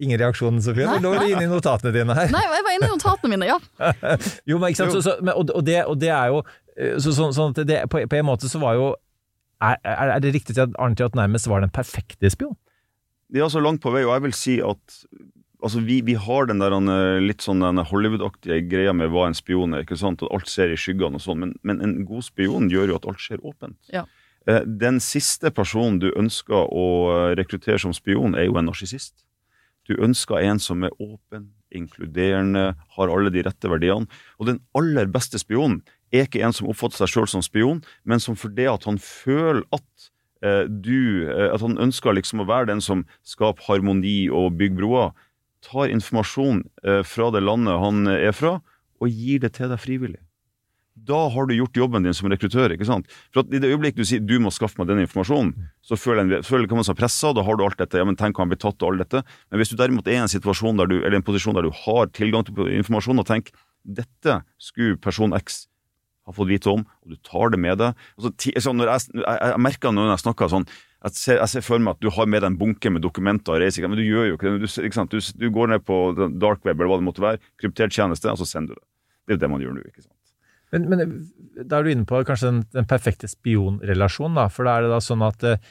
ingen reaksjon, Sofie? Nei, Du lå nei. inne i notatene dine her. Nei, jeg var inne i notatene mine, ja. jo, men ikke sant, så, så, men, og, og, det, og det er jo så, så, sånn at det, på, på en måte så var jo Er, er det riktig at Arne Triot nærmest var den perfekte spion? Det er altså langt på vei, og jeg vil si at altså, vi, vi har den der eh, litt sånn Hollywood-aktige greia med hva en spion er, ikke sant, og alt ser i skyggene og sånn, men, men en god spion gjør jo at alt skjer åpent. Ja. Eh, Den siste personen du ønsker å eh, rekruttere som spion, er jo en narsissist. Du ønsker en som er åpen, inkluderende, har alle de rette verdiene. Og den aller beste spionen er ikke en som oppfatter seg sjøl som spion, men som for det at han føler at eh, du eh, At han ønsker liksom å være den som skaper harmoni og bygger broer, tar informasjon eh, fra det landet han er fra, og gir det til deg frivillig. Da har du gjort jobben din som rekruttør. ikke sant? For at I det øyeblikk du sier du må skaffe meg den informasjonen, så føler en, føler kan man seg pressa, da har du alt dette. ja, men Tenk han blir tatt og alt dette. Men hvis du derimot er i en situasjon der du, eller en posisjon der du har tilgang til informasjon, og tenker dette skulle person X ha fått vite om, og du tar det med deg ti, sånn, jeg, jeg, jeg merker når jeg snakker sånn jeg ser, jeg ser for meg at du har med deg en bunke med dokumenter og reiser, men du gjør jo ikke det. Du? Du, du går ned på dark web eller hva det måtte være, kryptert tjeneste, og så sender du det. Det er jo det man gjør nå. ikke sant? Men, men da er du inne på kanskje den, den perfekte spionrelasjonen, da. For da er det da sånn at eh,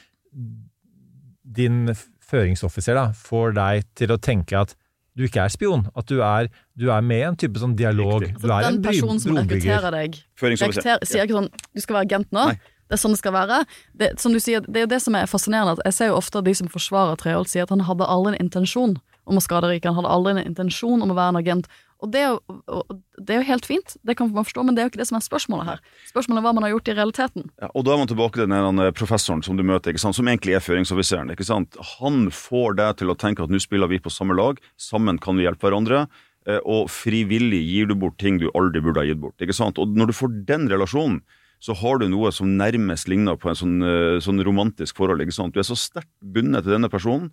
din føringsoffiser da, får deg til å tenke at du ikke er spion, at du er, du er med i en type sånn dialog. Riktig. Du er en brobygger. Den personen som rekrutterer deg, rekrutterer, sier ikke sånn 'du skal være agent nå'. Nei. Det er sånn det skal være. Det, som du sier, det er jo det som er fascinerende. at Jeg ser jo ofte at de som forsvarer Treholt, sier at han hadde aldri en intensjon om å skade riket. Han hadde aldri en intensjon om å være en agent. Og det og det er jo helt fint, det kan man forstå, men det er jo ikke det som er spørsmålet her. Spørsmålet er hva man har gjort i realiteten. Ja, og da er man tilbake til den ene professoren som du møter, som egentlig er føringsoffiseren. Han får deg til å tenke at nå spiller vi på samme lag, sammen kan vi hjelpe hverandre. eh, Og frivillig gir du bort ting du aldri burde ha gitt bort. Og når du får den relasjonen, så har du noe som nærmest ligner på en sånn, eh, sånn romantisk forhold. Du er så sterkt bundet til denne personen,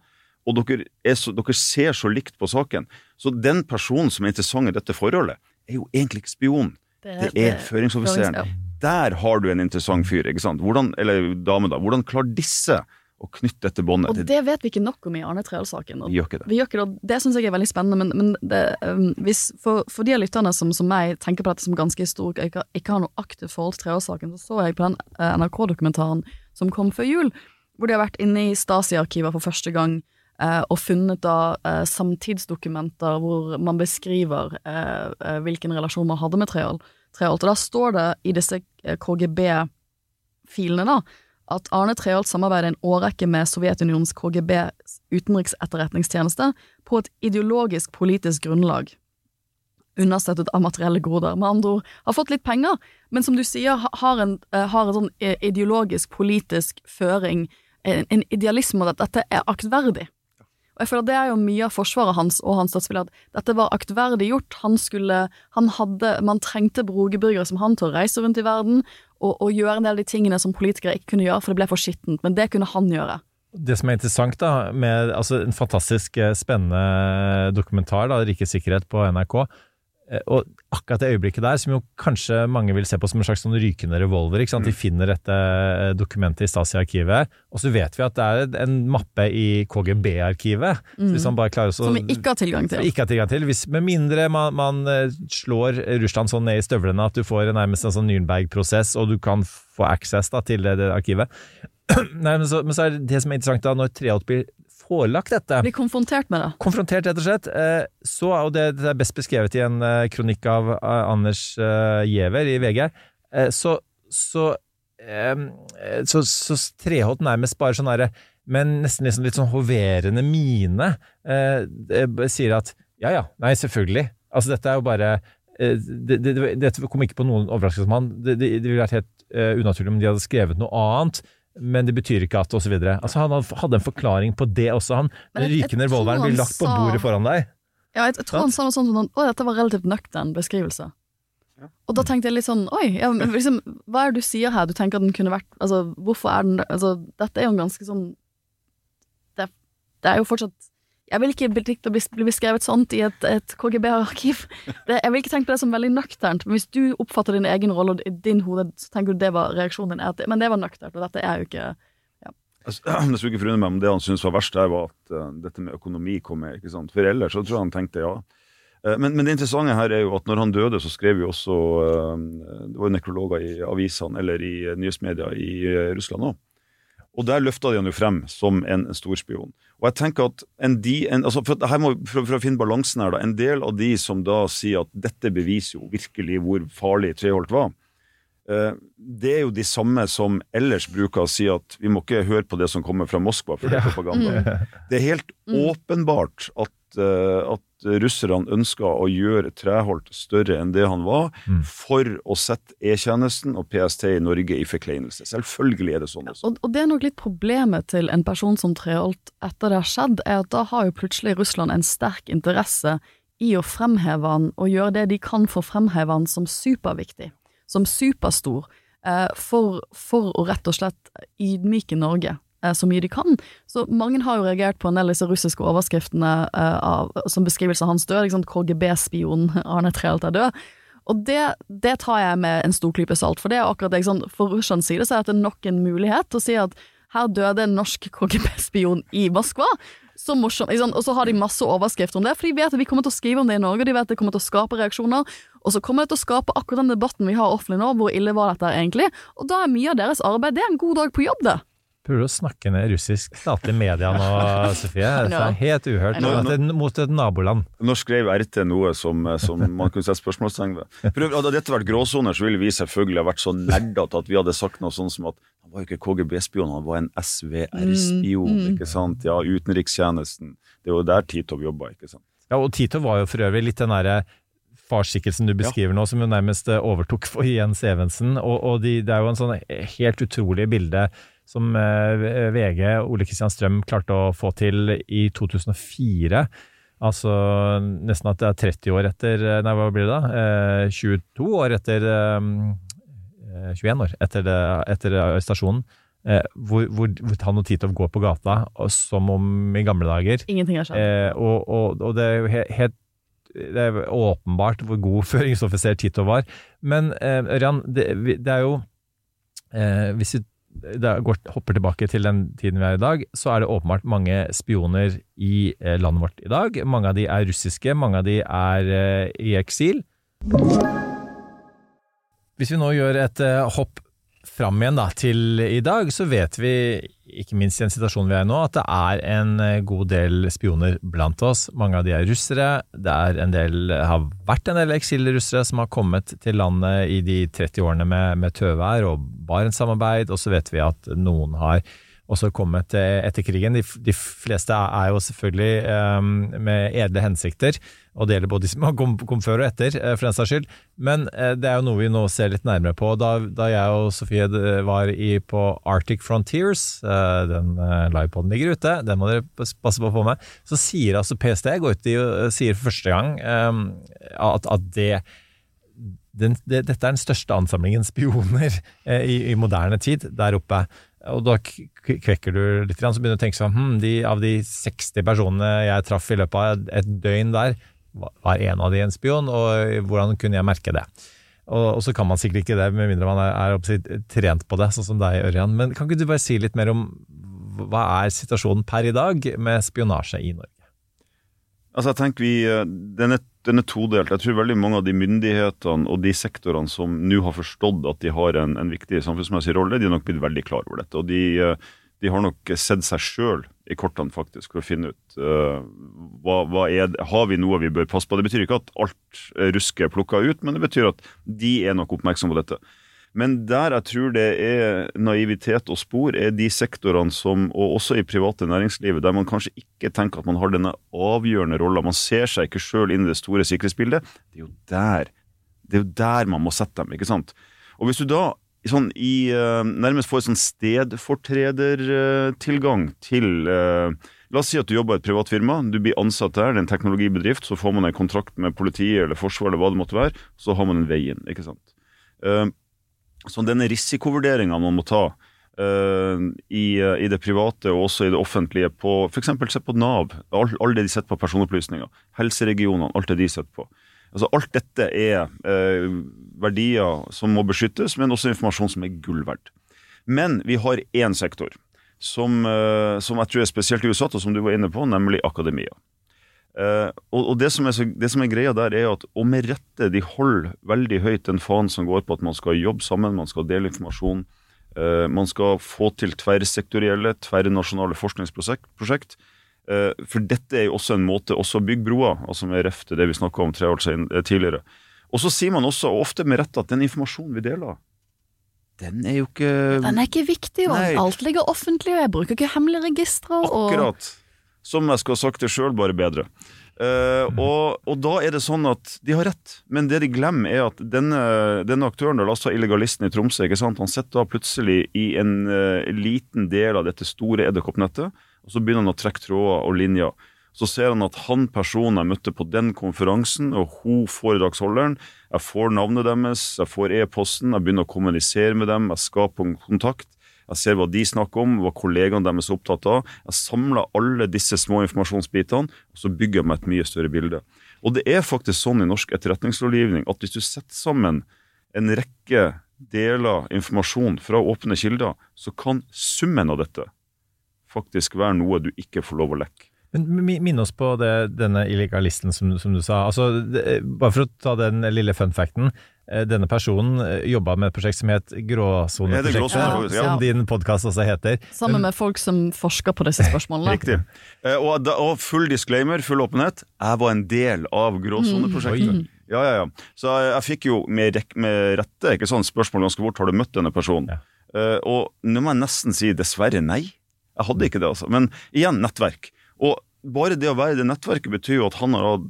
og dere, er så, dere ser så likt på saken. Så den personen som er interessant i dette forholdet, er jo egentlig ikke spion. Det er føringsoffiseren. ja. Der har du en interessant fyr, ikke sant? Hvordan, eller dame, da. Hvordan klarer disse å knytte dette båndet? Og det vet vi ikke nok om i Arne Treholt-saken. Vi gjør ikke det. Vi ikke det, det syns jeg er veldig spennende, men, men det, um, hvis, for, for de av lytterne som, som meg tenker på dette som ganske historisk, og ikke, ikke har noe aktivt forhold til Treholt-saken, så så jeg på den uh, NRK-dokumentaren som kom før jul, hvor de har vært inne i Stasi-arkiver for første gang eh, og funnet da eh, samtidsdokumenter hvor man beskriver eh, eh, hvilken relasjon man hadde med Treholt. Og da står det i disse eh, KGB-filene da, at Arne Treholt samarbeider en årrekke med Sovjetunionens KGB utenriksetterretningstjeneste på et ideologisk politisk grunnlag, understøttet av materielle goder. Med andre ord, har fått litt penger, men som du sier, har en, eh, har en sånn eh, ideologisk, politisk føring, en, en idealisme, at dette er aktverdig. Og jeg føler Det er jo mye av forsvaret hans og hans støttespillere, at dette var aktverdig gjort. Han skulle, han hadde, Man trengte brogebyrgere som han til å reise rundt i verden og, og gjøre en del av de tingene som politikere ikke kunne gjøre, for det ble for skittent. Men det kunne han gjøre. Det som er interessant, da, med altså, en fantastisk eh, spennende dokumentar, da, 'Rikets sikkerhet' på NRK, Og akkurat det øyeblikket der, som jo kanskje mange vil se på som en slags sånn rykende revolver ikke sant? De finner dette eh, dokumentet i Stasi-arkivet, og så vet vi at det er en mappe i KGB-arkivet. Å Som vi ikke har tilgang til. ikke har tilgang til. Hvis, med mindre man, man eh, slår Russland sånn ned i støvlene at du får nærmest en sånn Nürnberg-prosess, og du kan få access da, til det, det arkivet. Nei, men, så, men så er det det som er interessant da, når Treholt blir forelagt dette Blir konfrontert med det. konfrontert, rett og slett. eh, Så, og det, det er best beskrevet i en eh, kronikk av eh, Anders Giæver i VG, så, så, så, så Treholt nærmest bare sånn herre men nesten liksom litt sånn hoverende mine sier at ja ja, nei selvfølgelig. Altså dette er jo bare det, det, Dette kom ikke på noen overraskelse som han. Det, det, det ville vært helt unaturlig om de hadde skrevet noe annet. Men det betyr ikke at, videre. Altså, han hadde en forklaring på det også, han. Den rykende revolveren blir lagt på bordet foran deg. Ja, jeg, jeg tror han sa noe sånt som sånn, Å, dette var relativt nøktern beskrivelse. Og da tenkte jeg litt sånn Oi, ja, men liksom, hva er det du sier her? Du tenker at den kunne vært Altså, hvorfor er den Altså, dette er jo en ganske sånn Det, det er jo fortsatt Jeg vil ikke bli, beskrevet sånt i et, et KGB-arkiv. Jeg vil ikke tenke på det som veldig nøkternt. Men hvis du oppfatter din egen rolle og din hode, så tenker du det var reaksjonen din. At, men det var nøkternt, og dette er jo ikke ja. Jeg skulle ikke forundre meg om det han syntes var verst, der var at uh, dette med økonomi kom med. ikke sant? For ellers så tror jeg han tenkte ja. Eh, men, men det interessante her er jo at når han døde, så skrev jo også uh, Det var jo nekrologer i avisene eller i nyhetsmedia i Russland òg. Og der løfta de han jo frem som en, en storspion. Og jeg tenker at en de, en, altså for, her må, for, for å finne balansen her, da, en del av de som da sier at dette beviser jo virkelig hvor farlig Treholt var, Eh, det er jo de samme som ellers bruker å si at vi må ikke høre på det som kommer fra Moskva, for det er propaganda. Det er helt åpenbart at, at russerne ønska å gjøre Treholt større enn det han var, for å sette E-tjenesten og PST i Norge i forkleinelse. Selvfølgelig er det sånn også. Og, og det er nok litt problemet til en person som Treholt etter det har skjedd, er at da har jo plutselig Russland en sterk interesse i å fremheve han og gjøre det de kan for å fremheve han som superviktig, som superstor, eh, for, for å rett og slett ydmyke Norge eh, så mye de kan. Så mange har jo reagert på en del av disse russiske overskriftene eh, av, som beskrivelse av hans død, liksom KGB-spion Arne Treholt er død. Og det, det tar jeg med en stor klype salt, for det er akkurat det, sant? For Russlands side så er dette nok en mulighet til å si at her døde en norsk KGB-spion i Moskva. Så morsomt? Og så har de masse overskrifter om det, for de vet at vi kommer til å skrive om det i Norge, de vet at det kommer til å skape reaksjoner, og så kommer det til å skape akkurat den debatten vi har offentlig nå, hvor ille var dette egentlig, og da er mye av deres arbeid, det er en god dag på jobb, det. Prøver du å snakke ned russisk statlig media nå, Sofie? Det er helt uhørt. Nå- nå, Mot et naboland. Nå skrev RT noe som, som man kunne sette spørsmålstegn ved. Hadde dette vært gråsoner, så ville vi selvfølgelig ha vært så nerdete at vi hadde sagt noe sånn som at han var jo ikke KGB-spion, han var en SVR-spion. Mm, mm. ikke sant? Ja, utenrikstjenesten. Det er jo der Titov jobba, ikke sant. Ja, og Tito var jo for øvrig litt den derre farsskikkelsen du beskriver nå, som jo nærmest eh, overtok for Jens Evensen. Og, og de, det er jo en sånn helt utrolig bilde som eh, VG, Ole Kristian Strøm, klarte å få til i 2004. Altså nesten at det er 30 år etter eh, Nei, hva blir det da? Eh, 22 år etter eh, 21 år etter, det, etter arrestasjonen. Eh, hvor, hvor, hvor han og Titov går på gata og, som om i gamle dager. Ingenting har skjedd. Eh, og, og, og det er jo helt det er åpenbart hvor god føringsoffiser Tito var. Men eh, Ørjan, det, det er jo eh, Hvis vi går, hopper tilbake til den tiden vi er i dag, så er det åpenbart mange spioner i eh, landet vårt i dag. Mange av de er russiske, mange av de er eh, i eksil. Hvis vi nå gjør et eh, hopp fram igjen da, til i dag, så vet vi, ikke minst i den situasjonen vi er i nå, at det er en eh, god del spioner blant oss. Mange av de er russere. Det er en del, har vært en del eksilrussere som har kommet til landet i de 30 årene med, med tøvær og Barentssamarbeid, og så vet vi at noen har også kommet etter krigen. De, de fleste er jo selvfølgelig um, med edle hensikter, og det gjelder både de som kom, kom før og etter, eh, for den saks skyld. Men uh, det er jo noe vi nå ser litt nærmere på. Da, da jeg og Sofie eh, var i, på Arctic Frontiers, uh, den uh, livepoden ligger ute, den må dere passe på å få med, så sier altså PST, går ut og sier for første gang um, at, at det den, det, dette er den største ansamlingen spioner eh, i, i moderne tid der oppe. Og da kvekker du litt, så begynner du å tenke sånn hm, de, Av de 60 personene jeg traff i løpet av et døgn der, var en av de en spion, og hvordan kunne jeg merke det? Og, og så kan man sikkert ikke det, med mindre man er, er trent på det, sånn som deg, Ørjan. Men kan ikke du bare si litt mer om hva er situasjonen per i dag med spionasje i Norge? Altså jeg tenker vi, eh, den er, den er todelt. Jeg tror veldig mange av de myndighetene og de sektorene som nå har forstått at de har en, en viktig samfunnsmessig rolle, de har nok blitt veldig klar over dette. Og de, eh, de har nok sett seg sjøl i kortene faktisk for å finne ut uh, hva, hva er har vi noe vi bør passe på. Det betyr ikke at alt rusk er plukka ut, men det betyr at de er nok oppmerksomme på dette. Men der jeg tror det er naivitet og spor, er de sektorene som, og også i private næringslivet, der man kanskje ikke tenker at man har denne avgjørende rolla. Man ser seg ikke sjøl inn i det store sikkerhetsbildet. Det er jo der det er jo der man må sette dem. ikke sant? Og hvis du da sånn i, uh, nærmest får sånn stedfortredertilgang til uh, La oss si at du jobber i et privat firma, du blir ansatt der, det er en teknologibedrift, så får man en kontrakt med politiet eller Forsvaret eller hva det måtte være, så har man en vei inn. ikke sant? Så denne risikovurderinga man må ta i, i, det private og også i det offentlige, på f.eks. se på Nav, alt all det de setter på personopplysninger, helseregionene, alt det de setter på. Altså Alt dette er uh, verdier som må beskyttes, men også informasjon som er gull verdt. Men vi har én sektor som, som, jeg tror er spesielt i USA, og som du var inne på, nemlig akademia. Eh, og, og det, som så, det, som er greia der, er at og med rette de holder veldig høyt den fanen som går på at man skal jobbe sammen, man skal dele informasjon. Uh, man skal få til tverrsektorielle, tverrnasjonale forskningsprosjekt. Uh, for dette er jo også en måte også å bygge broer, altså med ref til det vi snakka om tre år siden, tidligere. Og så sier man også, og ofte med rette, at den informasjonen vi deler, den er jo ikke Den er ikke viktig, og alt ligger offentlig, og jeg bruker ikke hemmelige registre. Og... Som jeg skulle ha sagt det sjøl, bare bedre. Uh, mm. og, og, da er det sånn at de har rett, men det de glemmer, er at denne, denne aktøren, la oss ta illegalisten i Tromsø, ikke sant? han sitter da plutselig i en uh, liten del av dette store edderkoppnettet og Så begynner han å trekke tråder og linjer. Så ser han at han personen jeg møtte på den konferansen, og hun foredragsholderen Jeg får navnet deres, jeg får e-posten, jeg begynner å kommunisere med dem, jeg skaper kontakt. Jeg ser hva de snakker om, hva kollegaene deres er opptatt av. Jeg samler alle disse små informasjonsbitene, og så bygger jeg meg et mye større bilde. Og det er faktisk sånn i norsk etterretningslovgivning at hvis du setter sammen en rekke deler informasjon fra åpne kilder, så kan summen av dette faktisk være noe du ikke får lov å lekke. Men Minn oss på det, denne illegalisten som, som, du sa. Altså, det, bare for å ta den lille fun facten. Eh, denne personen eh, jobba med et prosjekt som het Gråsoneprosjektet, ja, ja. som din podkast også heter. Sammen med folk som forsker på disse spørsmålene. Riktig. Eh, og, og, full disclaimer, full åpenhet. Jeg var en del av Gråsoneprosjektet. Mm. Ja, ja, ja. Så jeg, jeg fikk jo med, med rette ikke sånn spørsmål ganske fort har du møtt denne personen. Ja. og nå må jeg nesten si dessverre nei. Jeg hadde ikke det, altså. Men igjen, nettverk. Og bare det å være i det nettverket betyr jo at han har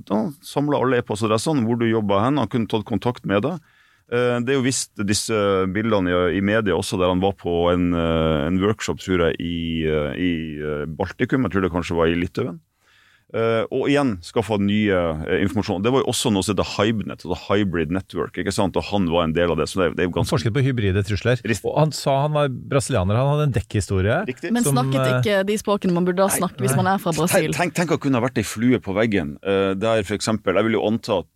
samla alle e-postadressene, hvor du jobber hen, han kunne tatt kontakt med deg. Eh, det er jo vist disse bildene i, media også, der han var på en, eh, en workshop, tror jeg, i, eh, i, Baltikum. Jeg tror det kanskje var i Litauen. Uh, og igjen skaffa nye uh, informasjon. Det var jo også noe som heter Hybnet, altså Hybrid Network. ikke sant? Og han var en del av det. så det, det er jo ganske... Han forsket på hybride trusler. Rist. Og han sa han var brasilianer. Han hadde en dekkhistorie. Men snakket uh, ikke de språkene man burde snakke hvis man er fra Brasil? Tenk, tenk, tenk å kunne ha vært ei flue på veggen der for eksempel, Jeg vil jo anta at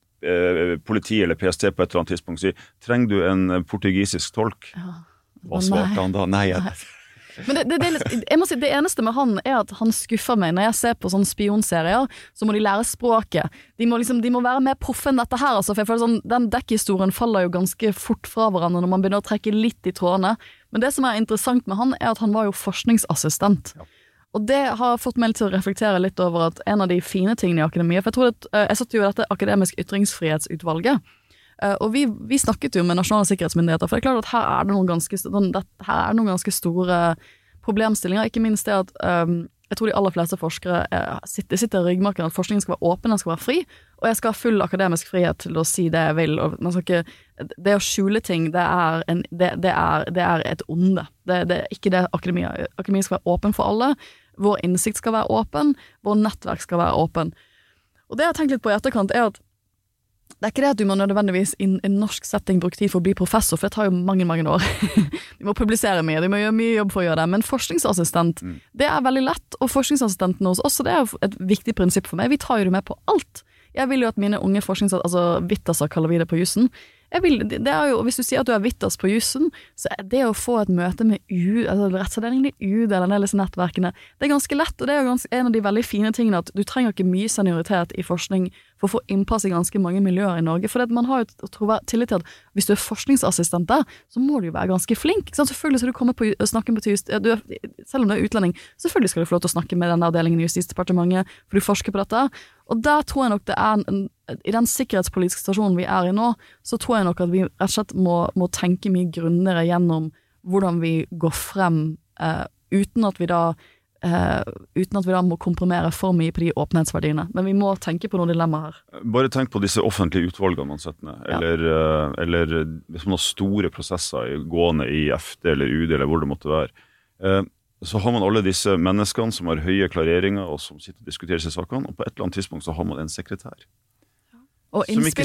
politi eller PST på et eller annet tidspunkt sier trenger du en portugisisk tolk. Ja. Hva svarte han da? Nei. Jeg, men det, det, det, jeg må si, det eneste med han er at han skuffer meg. Når jeg ser på sånne spionserier, så må de lære språket. De må, liksom, de må være mer proffe enn dette her. Altså, for jeg føler sånn, Den dekkhistorien faller jo ganske fort fra hverandre når man begynner å trekke litt i trådene. Men det som er interessant med han, er at han var jo forskningsassistent. Ja. Og det har fått meg til å reflektere litt over at en av de fine tingene i akademiet For jeg tror at, eh, jeg satt jo i dette akademisk ytringsfrihetsutvalget. Uh, og vi, vi, snakket jo med nasjonale sikkerhetsmyndigheter, for det er klart at her er det noen ganske, her er noen ganske store problemstillinger. Ikke minst det at um, jeg tror de aller fleste forskere er, sitter, sitter i ryggmarken at forskningen skal være åpen, den skal være fri, og jeg skal ha full akademisk frihet til å si det jeg vil. Ikke, det å skjule ting, det er, en, det, det er, det er et onde. Det, er ikke det akademia Akademia skal være åpen for alle. Vår innsikt skal være åpen. Vår nettverk skal være åpen. Og det jeg har tenkt litt på i etterkant, er at det er ikke det at du må nødvendigvis i en norsk setting bruke tid for å bli professor, for det tar jo mange mange år. du må publisere mye, du må gjøre mye jobb for å gjøre det. Men forskningsassistent, mm. det er veldig lett. Og forskningsassistentene hos oss, det er jo et viktig prinsipp for meg, vi tar jo det med på alt. Jeg vil jo at mine unge forskningsassistenter, Altså Vitterser kaller vi det på jussen. Vil, det det er jo, Hvis du sier at du er Vitters på jussen, så er det å få et møte med U, altså rettsavdelingen i UD eller en disse nettverkene, det er ganske lett, og det er jo ganske, en av de veldig fine tingene at du trenger ikke mye senioritet i forskning for å få innpass i ganske mange miljøer i Norge. For man har jo tillit til at hvis du er forskningsassistent der, så må du jo være ganske flink. Selvfølgelig skal du komme på, snakke med just, du Selv om du er utlending, selvfølgelig skal du få lov til å snakke med denne avdelingen i Justisdepartementet, for du forsker på dette. Og der tror jeg nok det er en, I den sikkerhetspolitiske situasjonen vi er i nå, så tror jeg nok at vi rett og slett må, må tenke mye grunnere gjennom hvordan vi går frem, eh, uten at vi da eh, uten at vi da må komprimere for mye på de åpenhetsverdiene. Men vi må tenke på noen dilemmaer her. Bare tenk på disse offentlige utvalgene man setter ned. Eller, uh, eller hvis man har store prosesser gående i FD eller UD eller hvor det måtte være. Uh, Så har man alle disse menneskene som har høye klareringer og som sitter og diskuterer seg sakene, og på et eller annet tidspunkt så har man en sekretær. Og Som ikke-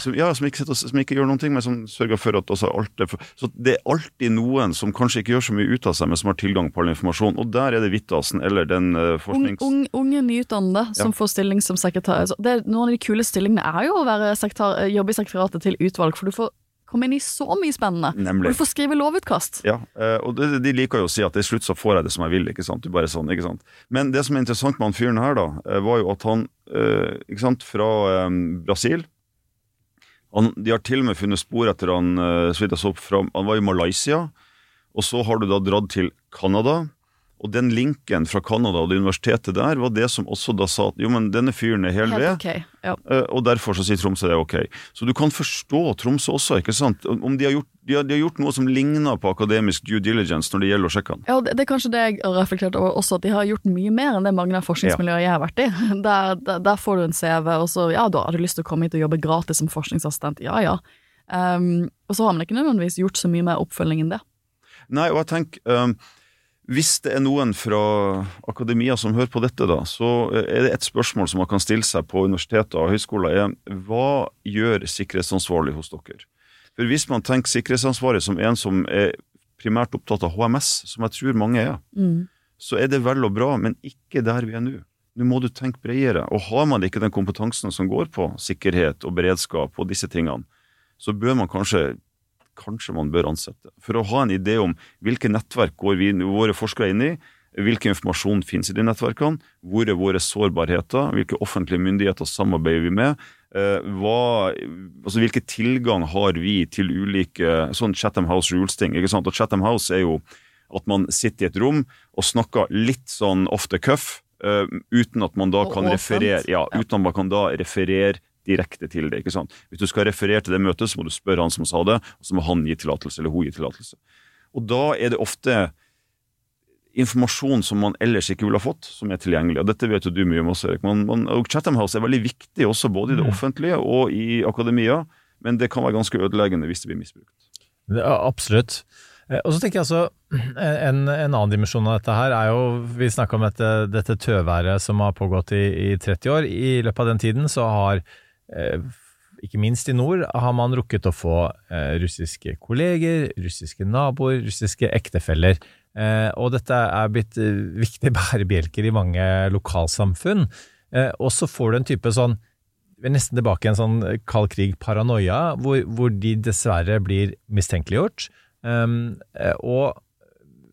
Som, ja, som ikke, sitter, som ikke gjør noen ting, men som sørger for at også alt er for, Så det er alltid noen som kanskje ikke gjør så mye ut av seg, men som har tilgang på all informasjon. Og der er det Vittasen eller den uh, forsknings... ung, unge nyutdannede som Ja. får stilling som sekretær. Det, noen av de kule stillingene er jo å være sekretær, eh, jobbe i sekretariatet til utvalg, for du får komme inn i så mye spennende. Nemlig. Og du får skrive lovutkast. Ja, eh, og de liker jo å si at til slutt så får jeg det som jeg vil, ikke sant. Du bare sånn, ikke sant. Men det som er interessant med han fyren her, da, eh, var jo at han, eh, ikke sant, fra Brasil han, De har til og med funnet spor etter han, så vidt jeg så fra, han var i Malaysia, og så har du da dratt til Canada. Og den linken fra Canada og det universitetet der var det som også da sa at jo, men denne fyren er hel ved. Helt ok. Ja. Eh, Og derfor så sier Tromsø det er ok. Så du kan forstå Tromsø også, ikke sant? Om de har gjort, de har, de har gjort noe som ligner på akademisk due diligence når det gjelder å sjekke den. Ja, det, det er kanskje det jeg har reflektert over også, at de har gjort mye mer enn det mange av forskningsmiljøene jeg har vært i. Der, der, der får du en CV, og så ja, da har du lyst til å komme hit og jobbe gratis som forskningsassistent. Ja ja. Um, og så har man ikke nødvendigvis gjort så mye mer oppfølging enn det. Nei, og jeg tenker um, Hvis det er noen fra akademia som hører på dette, da, så er det et spørsmål som man kan stille seg på universiteter og høyskoler, er hva gjør sikkerhetsansvarlig hos dere? For hvis man tenker sikkerhetsansvarlig som en som er primært opptatt av HMS, som jeg tror mange er, Mm. så er det vel og bra, men ikke der vi er nå. Nå må du tenke bredere. Og har man ikke den kompetansen som går på sikkerhet og beredskap og disse tingene, så bør man kanskje kanskje man bør ansette. For å ha en idé om hvilke nettverk går vi, våre forskere inn i, hvilken informasjon finnes i de nettverkene, hvor er våre sårbarheter, hvilke offentlige myndigheter samarbeider vi med, eh, hva, altså hvilke tilgang har vi til ulike sånn Chatham House Rules-ting. ikke sant? Og Chatham House er jo at man sitter i et rom og snakker litt sånn off the cuff, eh, uten at man da kan referere ja, uten at man kan da referere direkte til det. ikke sant? Hvis du skal referere til det møtet, så må du spørre han som sa det, og så må han gi tillatelse, eller hun gi tillatelse. Og da er det ofte informasjon som man ellers ikke ville ha fått, som er tilgjengelig. Og dette vet jo du mye om også, Erik. Man, man, og Chatham House er veldig viktig også, både i det offentlige og i akademia, men det kan være ganske ødeleggende hvis det blir misbrukt. Ja, absolutt. Eh, Og så tenker jeg altså, En, en annen dimensjon av dette her er jo Vi snakka om dette, dette tøværet som har pågått i, i 30 år. I løpet av den tiden så har, ikke minst i nord, har man rukket å få eh, russiske kolleger, russiske naboer, russiske ektefeller. Eh, og dette er blitt eh, viktige bærebjelker i mange lokalsamfunn. Eh, og så får du en type sånn vi er nesten tilbake i en sånn kald krig-paranoia, hvor, hvor de dessverre blir mistenkeliggjort. Um, eh, og,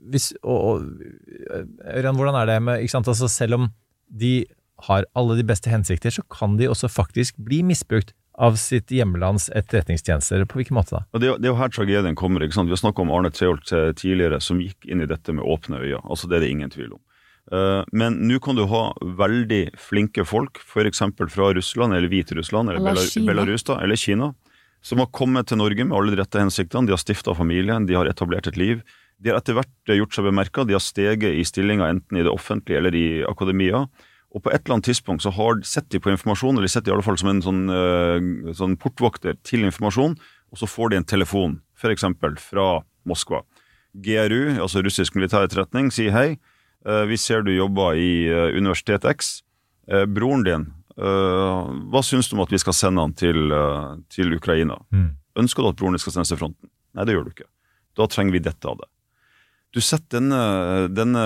hvis, Ørjan, hvordan er det med ikke sant? Altså, Selv om de har alle de beste hensikter, så kan de også faktisk bli misbrukt av sitt hjemlands etterretningstjenester. På hvilken måte da? Det, er jo- det er jo her tragedien kommer. ikke sant? Vi har snakka om Arne Treholt eh, tidligere, som gikk inn i dette med åpne øyne. Altså, det er det ingen tvil om. Eh, men nå kan du ha veldig flinke folk, f.eks. fra Russland eller Hviterussland eller, Eller Belar Belarus da, eller Kina, som har kommet til Norge med alle de rette hensiktene. De har stifta familien, de har etablert et liv. De har etter hvert gjort seg bemerka, de har steget i stillinger enten i det offentlige eller i akademia. Og på et eller annet tidspunkt så har sett de på informasjon, eller de sett i alle fall som en sånn, eh, sånn portvokter til informasjon, og så får de en telefon, f.eks. fra Moskva. GRU, altså russisk militæretterretning, sier hei, eh, vi ser du jobber i eh, Universitet X. Broren din, hva syns du om at vi skal sende han til, til Ukraina? Ønsker du at broren din skal sendes til fronten? Nei, det gjør du ikke. Da trenger vi dette av det. Du setter denne, denne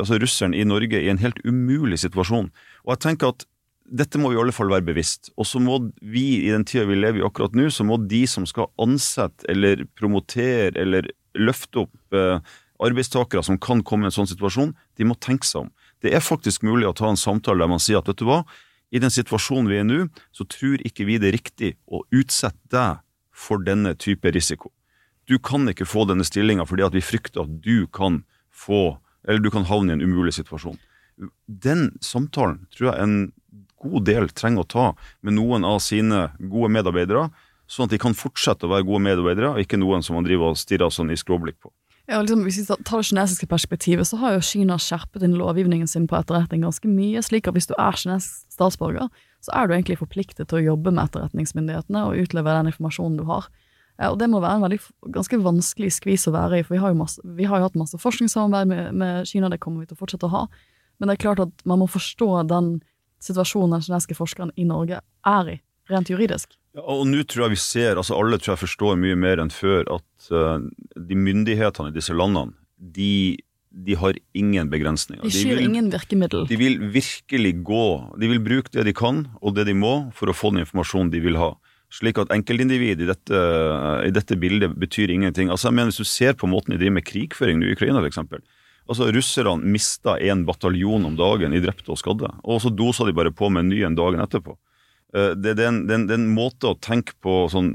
altså russeren i Norge i en helt umulig situasjon. Og jeg tenker at dette må vi i alle fall være bevisst. Og så må vi, i den tida vi lever i akkurat nå, så må de som skal ansette eller promotere eller løfte opp eh, arbeidstakere som kan komme i en sånn situasjon, de må tenke seg om. Det er faktisk mulig å ta en samtale der man sier at vet du hva, i den situasjonen vi er i nå, så tror ikke vi det er riktig å utsette deg for denne type risiko. Du kan ikke få denne stillinga fordi vi frykter at du kan få, eller du kan havne i en umulig situasjon. Den samtalen tror jeg en god del trenger å ta med noen av sine gode medarbeidere, sånn at de kan fortsette å være gode medarbeidere, og ikke noen som man driver og stirrer sånn i skråblikk på. Ja, liksom, hvis vi tar det kinesiske perspektivet, så har jo Kina skjerpet inn lovgivningen sin på etterretning ganske mye, slik at hvis du er kinesisk statsborger, så er du egentlig forpliktet til å jobbe med etterretningsmyndighetene og utlevere den informasjonen du har. Og det må være en veldig, ganske vanskelig skvis å være i, for vi har jo, masse, vi har jo hatt masse forskningssamarbeid med, med Kina, det kommer vi til å fortsette å ha, men det er klart at man må forstå den situasjonen den kinesiske forskeren i Norge er i, rent juridisk. Ja, og nå tror jeg vi ser, altså alle tror jeg forstår mye mer enn før, at uh, de myndighetene i disse landene, de, de har ingen begrensninger. De skyr ingen virkemiddel. De vil virkelig gå, de vil bruke det de kan og det de må for å få den informasjonen de vil ha. Slik at enkeltindivid i dette, i dette bildet betyr ingenting. Altså jeg mener Hvis du ser på måten de driver med krigføring i Ukraina, f.eks. Altså, Russerne mista en bataljon om dagen i drepte og skadde, og så dosa de bare på med en ny en dagen etterpå. Eh, det er en, det er en måte å tenke på sånn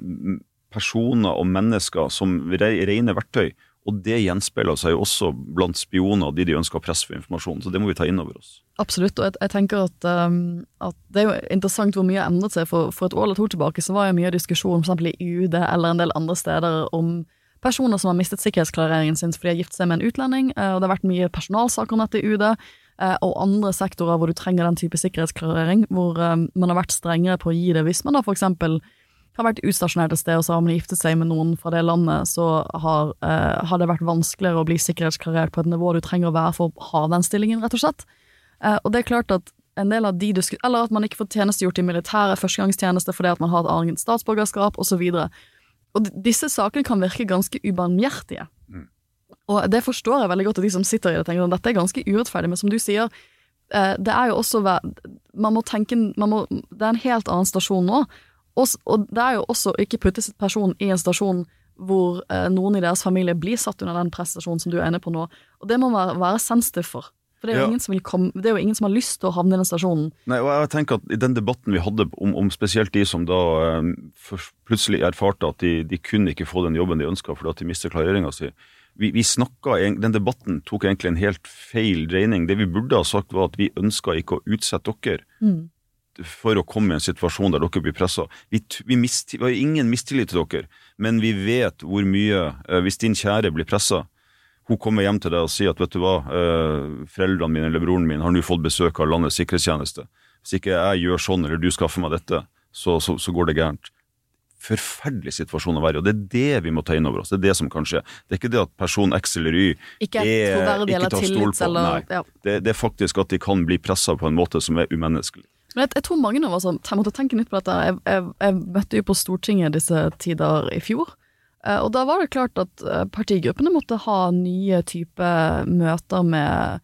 personer og mennesker som rene verktøy, og det gjenspeiler seg jo også blant spioner og de de ønsker å presse for informasjon. Så det må vi ta inn over oss. Absolutt, og jeg, jeg tenker at, um, at, det er jo interessant hvor mye har endret seg. For, for et år eller to tilbake så var jo mye diskusjon f.eks. i UD eller en del andre steder om personer som har mistet sikkerhetsklareringen sin fordi de har giftet seg med en utlending, uh, og det har vært mye personalsaker om dette i UD. Uh, og andre sektorer hvor du trenger den type sikkerhetsklarering, hvor um, man har vært strengere på å gi det hvis man da for eksempel har vært utstasjonert et sted, og så har man giftet seg med noen fra det landet, så har, eh, har, det vært vanskeligere å bli sikkerhetsklarert på et nivå du trenger å være for å ha den stillingen, rett og slett. Eh, og det er klart at en del av de Eller at man ikke får tjenestegjort i militæret, førstegangstjeneste fordi at man har et annet statsborgerskap, osv. Og, og disse sakene kan virke ganske ubarmhjertige. Mm. Og det forstår jeg veldig godt, at de som sitter i det, tenker at dette er ganske urettferdig, men som du sier, uh, det er jo også Man må tenke man må, Det er en helt annen stasjon nå. Og, og, det er jo også å ikke putte personen i en stasjon hvor eh, noen i deres familie blir satt under den prestasjonen som du er inne på nå. Og det må man være, være sensitiv for. For det er, ja. ingen som vil komme, det er jo ingen som har lyst til å havne i den stasjonen. Nei, og jeg tenker at I den debatten vi hadde om, om spesielt de som da eh, plutselig erfarte at de, de, kunne ikke få den jobben de ønska fordi de mister klareringa si vi, vi snakket, Den debatten tok egentlig en helt feil dreining. Det vi burde ha sagt, var at vi ønska ikke å utsette dere. Mm for å komme i en situasjon der dere blir pressa. Vi, vi, vi, har ingen mistillit til dere, men vi vet hvor mye uh, Hvis din kjære blir pressa, hun kommer hjem til deg og sier at vet du hva, uh, foreldrene mine eller broren min har nå fått besøk av landets sikkerhetstjeneste. Hvis ikke jeg gjør sånn, eller du skaffer meg dette, så, så, så går det gærent. Forferdelig situasjon å være i, og det er det vi må ta inn over oss. Det er det som kan skje. Det er ikke det at person X eller Y ikke er, troverdig eller på. eller ja. det, det, er faktisk at de kan bli pressa på en måte som er umenneskelig. Men jeg, jeg, tror mange av oss måtte tenke nytt på dette. Jeg, jeg, jeg møtte jo på Stortinget disse tider i fjor. Eh, og da var det klart at eh, partigruppene måtte ha nye typer møter med,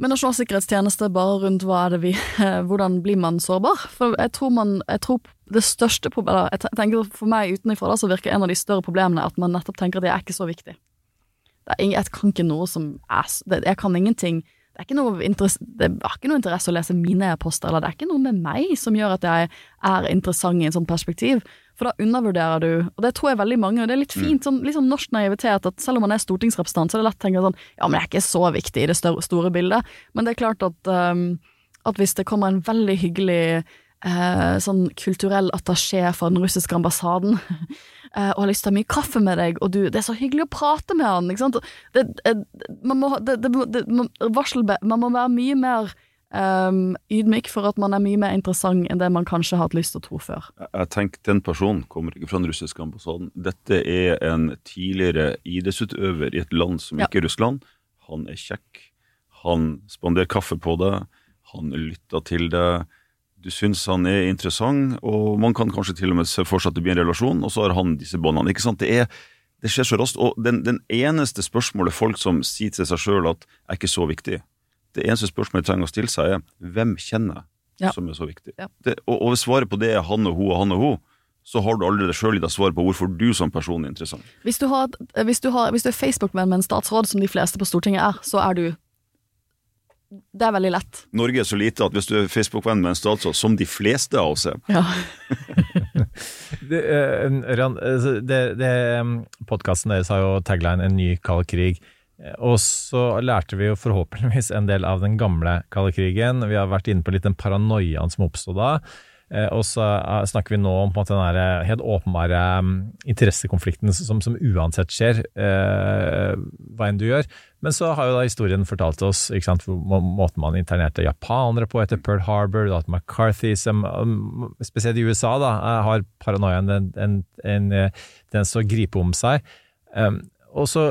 med Nasjonal sikkerhetstjeneste bare rundt hva er det vi Hvordan blir man sårbar? For jeg tror man jeg tror det største problemet jeg tenker For meg utenfra så virker en av de større problemene at man nettopp tenker at det er ikke så viktig. Er, jeg kan ikke noe som er Jeg kan ingenting det det har ikke noe interesse å lese mine e-poster, eller det er ikke noe med meg som gjør at jeg er interessant i en sånn perspektiv, for da undervurderer du, og det tror jeg veldig mange, og det er litt mm. fint, sånn, litt sånn norsk naivitet, at selv om man er stortingsrepresentant, så er det lett å tenke sånn, ja, men det er ikke så viktig i det større, store bildet, men det er klart at, um, at hvis det kommer en veldig hyggelig eh, sånn kulturell attaché fra den russiske ambassaden og har lyst til å ha mye kaffe med deg, og du, det er så hyggelig å prate med han, ikke sant. Det, det, man, må, det, varselbe, man må være mye mer um, ydmyk for at man er mye mer interessant enn det man kanskje har hatt lyst til å tro før. Jeg tenker Den personen kommer ikke fra den russiske ambassaden. Dette er en tidligere idrettsutøver i et land som ikke er Russland. Han er kjekk. Han spanderer kaffe på deg. Han lytter til deg du syns han er interessant, og man kan kanskje til og med se for seg at det blir en relasjon, og så har han disse båndene. ikke sant? Det, er, det skjer så raskt. Og den, den, eneste spørsmålet folk som sier til seg sjøl at er ikke så viktig, det eneste spørsmålet de trenger å stille seg, er hvem kjenner jeg Ja. som er så viktig. Ja. Det, og, og svaret på det er han og hun og han og hun, så har du allerede sjøl gitt deg svar på hvorfor du som person er interessant. Hvis du, har, hvis du, har, hvis du er Facebook-venn med en statsråd, som de fleste på Stortinget er, så er du Det er veldig lett. Norge er så lite at hvis du er Facebook-venn med en statsråd, som de fleste av oss er Ja. Det, eh, Ørjan, det, det, podkasten deres har jo tagline 'En ny kald krig'. Eh, Og så lærte vi jo forhåpentligvis en del av den gamle kalde krigen. Vi har vært inne på litt den paranoiaen som oppstod da. Eh, Og så eh, snakker vi nå om måte den helt åpenbare mm, interessekonflikten som, som uansett skjer, eh, hva enn du gjør. Men så har jo da historien fortalt oss sant, måten man internerte japanere på etter Pearl Harbor, at McCarthy, som, um, spesielt i USA, da, eh, har paranoiaen en, en, en, den så gripe om seg. Um, og så,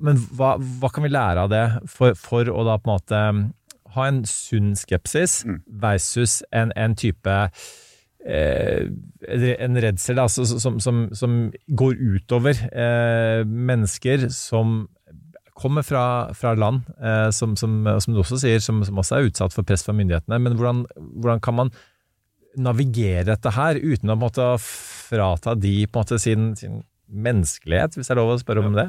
men hva, hva kan vi lære av det for, for å da på en måte um, ha en sunn skepsis versus en, en type eh, en redsel da, så- som, som, som går utover eh, mennesker som kommer fra, fra land, eh, som, som, som du også sier, som, som også er utsatt for press fra myndighetene. Men hvordan, hvordan kan man navigere dette her uten å måtte frata de på en måte sin, sin menneskelighet, hvis det er lov å spørre om det?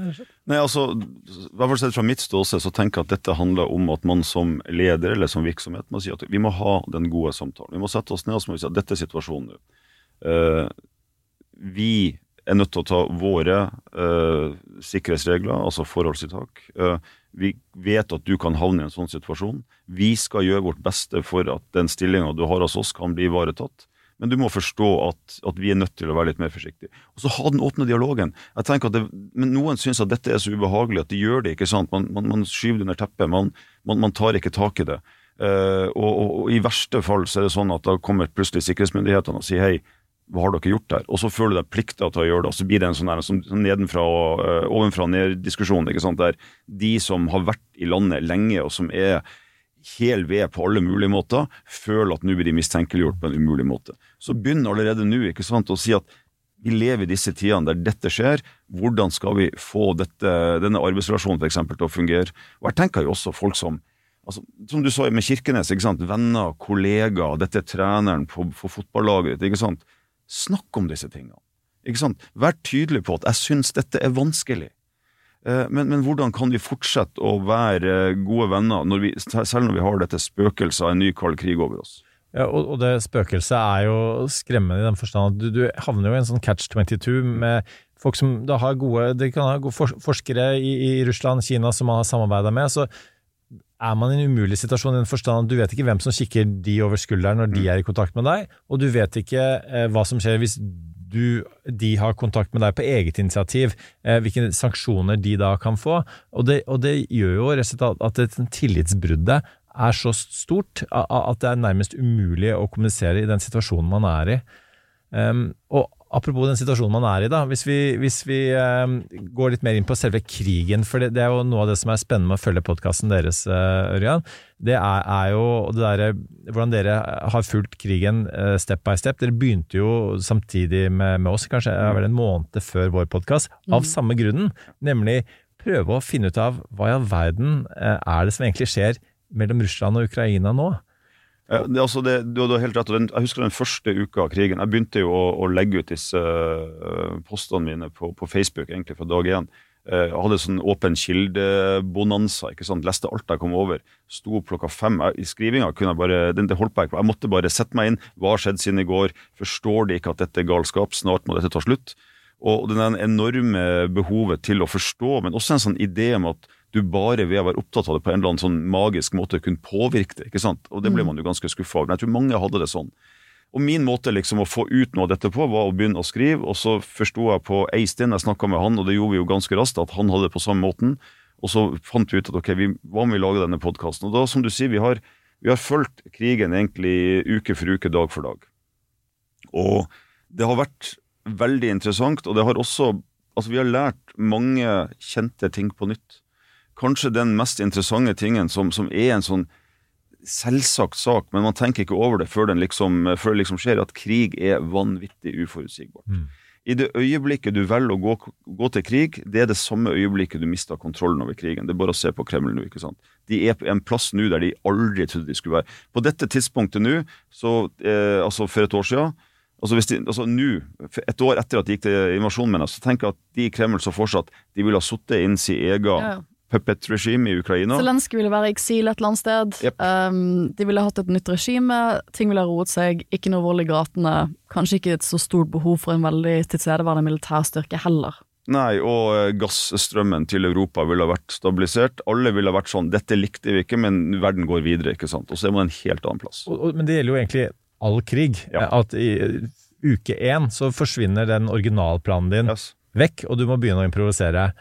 Nei, altså, hvert fall sett fra mitt ståsted så tenker jeg at dette handler om at man som leder eller som virksomhet må si at vi må ha den gode samtalen. Vi må sette oss ned og si at dette er situasjonen nå. Uh, vi er nødt til å ta våre uh, sikkerhetsregler, altså forholdstiltak. Uh, vi vet at du kan havne i en sånn situasjon. Vi skal gjøre vårt beste for at den stillinga du har hos oss, kan bli ivaretatt. Men du må forstå at, at vi er nødt til å være litt mer forsiktige. Og så ha den åpne dialogen. Jeg tenker at det, men Noen syns at dette er så ubehagelig at de gjør det. ikke sant? Man, man, man skyver det under teppet. Man, man, tar ikke tak i det. Uh, og, og, og i verste fall så er det sånn at da kommer plutselig sikkerhetsmyndighetene og sier hei, hva har dere gjort der? Og så føler du deg plikta til å gjøre det, og så blir det en sånn, der, sånn, sånn nedenfra og uh, ovenfra ned-diskusjon. ikke sant? Der de som har vært i landet lenge, og som er hel ved på alle mulige måter, føler at nå blir de mistenkeliggjort på en umulig måte. Så begynn allerede nå ikke sant, å si at vi lever i disse tidene der dette skjer. Hvordan skal vi få dette, denne arbeidsrelasjonen for eksempel, til å fungere? Og jeg tenker jo også folk som altså, Som du sa med Kirkenes, ikke sant? venner, kollegaer, dette er treneren på, for fotballaget ikke sant? Snakk om disse tingene. Ikke sant? Vær tydelig på at 'jeg syns dette er vanskelig'. Eh, Men, men hvordan kan vi fortsette å være eh, gode venner, når vi, selv når vi har dette spøkelset av en ny kald krig over oss? Ja, og, det spøkelset er jo skremmende i den forstand at du, du havner jo i en sånn catch 22 med folk som da har gode Det kan ha gode forskere i, i Russland, Kina som man har samarbeida med. så er man i en umulig situasjon i den forstand at du vet ikke hvem som kikker de over skulderen når de er i kontakt med deg, og du vet ikke eh, hva som skjer hvis du, de har kontakt med deg på eget initiativ, eh, hvilke sanksjoner de da kan få. Og det, og det gjør jo rett og slett at, at et tillitsbruddet er så stort at det er nærmest umulig å kommunisere i den situasjonen man er i. Um, og apropos den situasjonen man er i, da. Hvis vi, hvis vi um, går litt mer inn på selve krigen, for det, det er jo noe av det som er spennende med å følge podkasten deres, uh, Ørjan. Det er, er jo det derre hvordan dere har fulgt krigen uh, step by step. Dere begynte jo samtidig med, med oss, kanskje er vel en måned før vår podkast, av Mm. samme grunnen. Nemlig prøve å finne ut av hva i all verden er det som egentlig skjer mellom Russland og Ukraina nå. Ja, det, altså det, du, du har helt rett. og Den, jeg husker den første uka av krigen. Jeg begynte jo å, å legge ut disse øh, postene mine på, på Facebook egentlig fra dag én. Eh, Jeg hadde sånn åpen kildebonanza. ikke sant? Leste alt jeg kom over. Sto opp klokka fem. Jeg, I skrivinga kunne jeg bare, den, det holdt ikke. Jeg måtte bare sette meg inn. Hva har skjedd siden i går? Forstår de ikke at dette er galskap? Snart må dette ta slutt. Og den enorme behovet til å forstå, men også en sånn idé om at du bare ved å være opptatt av det på en eller annen sånn magisk måte kunne påvirke det. ikke sant? Og det ble man jo ganske skuffa over. Men jeg tror mange hadde det sånn. Og min måte liksom å få ut noe av dette på, var å begynne å skrive, og så forsto jeg på Eistein, jeg snakka med han, og det gjorde vi jo ganske raskt, at han hadde det på samme måten. Og så fant vi ut at ok, vi, hva om vi lager denne podkasten? Og da, som du sier, vi har, vi har fulgt krigen egentlig uke for uke, dag for dag. Og det har vært veldig interessant, og det har også Altså, vi har lært mange kjente ting på nytt. Kanskje den mest interessante tingen som, som er en sånn selvsagt sak, men man tenker ikke over det før, den liksom, før det liksom skjer, at krig er vanvittig uforutsigbart. I det øyeblikket du velger å gå, gå til krig, det er det samme øyeblikket du mister kontrollen over krigen. Det er bare å se på Kreml nå. ikke sant? De er på en plass nå der de aldri trodde de skulle være. På dette tidspunktet nå, så, eh, altså for et år siden Altså hvis de, altså nå, Et år etter at de gikk til invasjonen, mener jeg, så tenker jeg at de i Kreml så fortsatt de ville ha sittet inn sin egen Ja, ja. puppet-regime i Ukraina. Zelenskyj ville være i eksil et eller annet sted. Yep. Um, de ville hatt et nytt regime. Ting ville ha roet seg. Ikke noe vold i gatene. Kanskje ikke et så stort behov for en veldig tilstedeværende militærstyrke heller. Nei, og eh, gassstrømmen til Europa ville ha vært stabilisert. Alle ville ha vært sånn Dette likte vi ikke, men verden går videre, ikke sant. Og så er man en helt annen plass. Og, og, men det gjelder jo egentlig all krig. Ja. At i uh, uke én så forsvinner den originalplanen din Yes. vekk, og du må begynne å improvisere.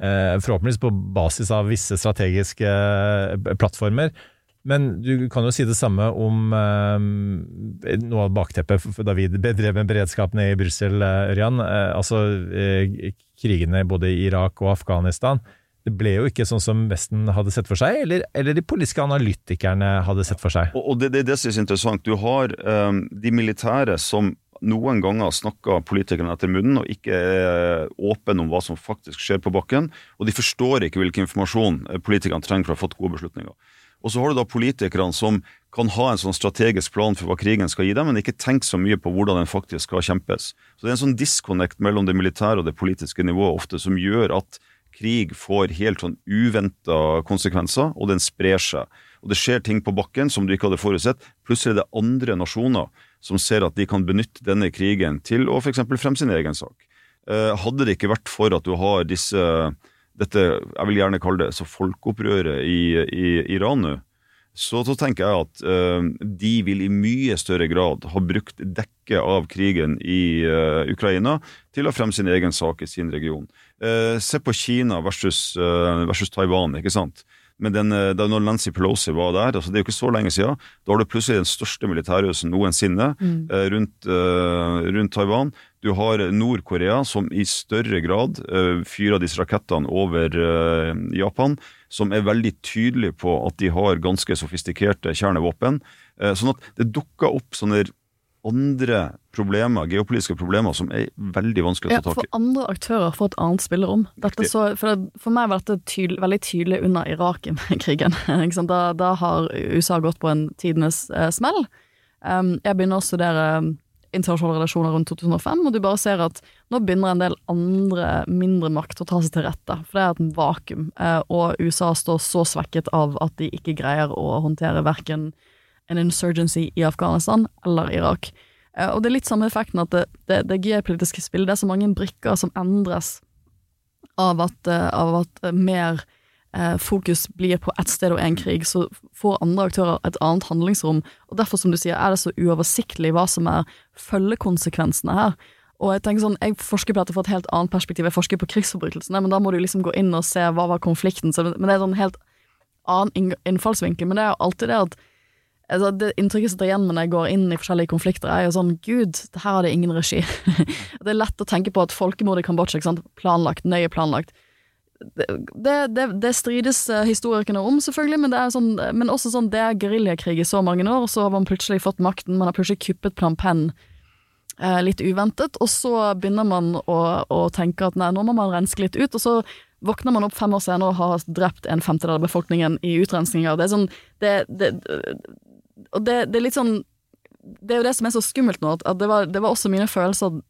Eh, forhåpentligvis på basis av visse strategiske eh, plattformer. Men du kan jo si det samme om eh, noe av bakteppet da vi bedrev med beredskapen i Brussel, eh, Ørjan. Eh, altså eh, krigene både i Irak og Afghanistan. Det ble jo ikke sånn som Vesten hadde sett for seg, eller, eller de politiske analytikerne hadde sett for seg. Og, og det, det det som er interessant. Du har de militære som noen ganger snakker politikerne etter munnen og ikke er åpne om hva som faktisk skjer på bakken, og de forstår ikke hvilken informasjon politikerne trenger for å ha fått gode beslutninger. Og så har du da politikerne som kan ha en sånn strategisk plan for hva krigen skal gi dem, men ikke tenke så mye på hvordan den faktisk skal kjempes. Så det er en sånn disconnect mellom det militære og det politiske nivået ofte som gjør at krig får helt sånn uventa konsekvenser, og den sprer seg. Og det skjer ting på bakken som du ikke hadde forutsett. Plutselig er det andre nasjoner som ser at de kan benytte denne krigen til å f.eks. fremme sin egen sak. Eh, hadde det ikke vært for at du har disse dette, jeg vil gjerne kalle det så folkeopprøret i, i Iran nå, så, så tenker jeg at uh, de vil i mye større grad ha brukt dekket av krigen i uh, Ukraina til å fremme sin egen sak i sin region. Uh, se på Kina versus, versus Taiwan, ikke sant? Men den, eh, da når Nancy Pelosi var der, altså det er jo ikke så lenge siden, da har du plutselig den største militærøvelsen noensinne eh, rundt, eh, rundt Taiwan. Du har Nord-Korea som i større grad fyrer disse rakettene over Japan, som er veldig tydelig på at de har ganske sofistikerte kjernevåpen. Sånn at det dukker opp sånne andre problemer, geopolitiske problemer, som er veldig vanskelig å ta tak i. for andre aktører får et annet spillerom. Så, for, det, for meg var dette tydel, veldig tydelig under Irak-krigen. da, da har USA gått på en tidenes eh, smell. Um, jeg begynner å studere um, internasjonale relasjoner rundt 2005, og du bare ser at nå begynner en del andre mindre makt å ta seg til rette, for det er et vakuum, eh, og USA står så svekket av at de ikke greier å håndtere verken en insurgency i Afghanistan eller Irak. Eh, og det er litt samme effekten at det, det, det geopolitiske spillet, det er så mange brikker som endres av at, eh, av at eh, mer fokus blir på ett sted og én krig, så får andre aktører et annet handlingsrom. Og derfor, som du sier, er det så uoversiktlig hva som er følgekonsekvensene her. Og Jeg tenker sånn, jeg forsker på dette fra et helt annet perspektiv, jeg forsker på krigsforbrytelsene, men da må du liksom gå inn og se hva var konflikten. Så, men det er en sånn helt annen innfallsvinkel. Men det er jo alltid det at altså, Det inntrykket som sitter igjen når jeg går inn i forskjellige konflikter, er jo sånn Gud, her har det ingen regi. det er lett å tenke på at folkemordet i Kambodsja, ikke sant, planlagt, nøye planlagt. Det, det, det, strides eh, historikerne om, selvfølgelig, men, sånn, men også sånn det er geriljakrig i så mange år, så har man plutselig fått makten, man har plutselig kuppet Plan Penn eh, litt uventet, og så begynner man å, å tenke at nei, nå må man renske litt ut, og så våkner man opp fem år senere og har drept en femtedel av befolkningen i utrenskninger. Det er sånn det, det, Og det, det er litt sånn Det er jo det som er så skummelt nå, at, det, var, det var også mine følelser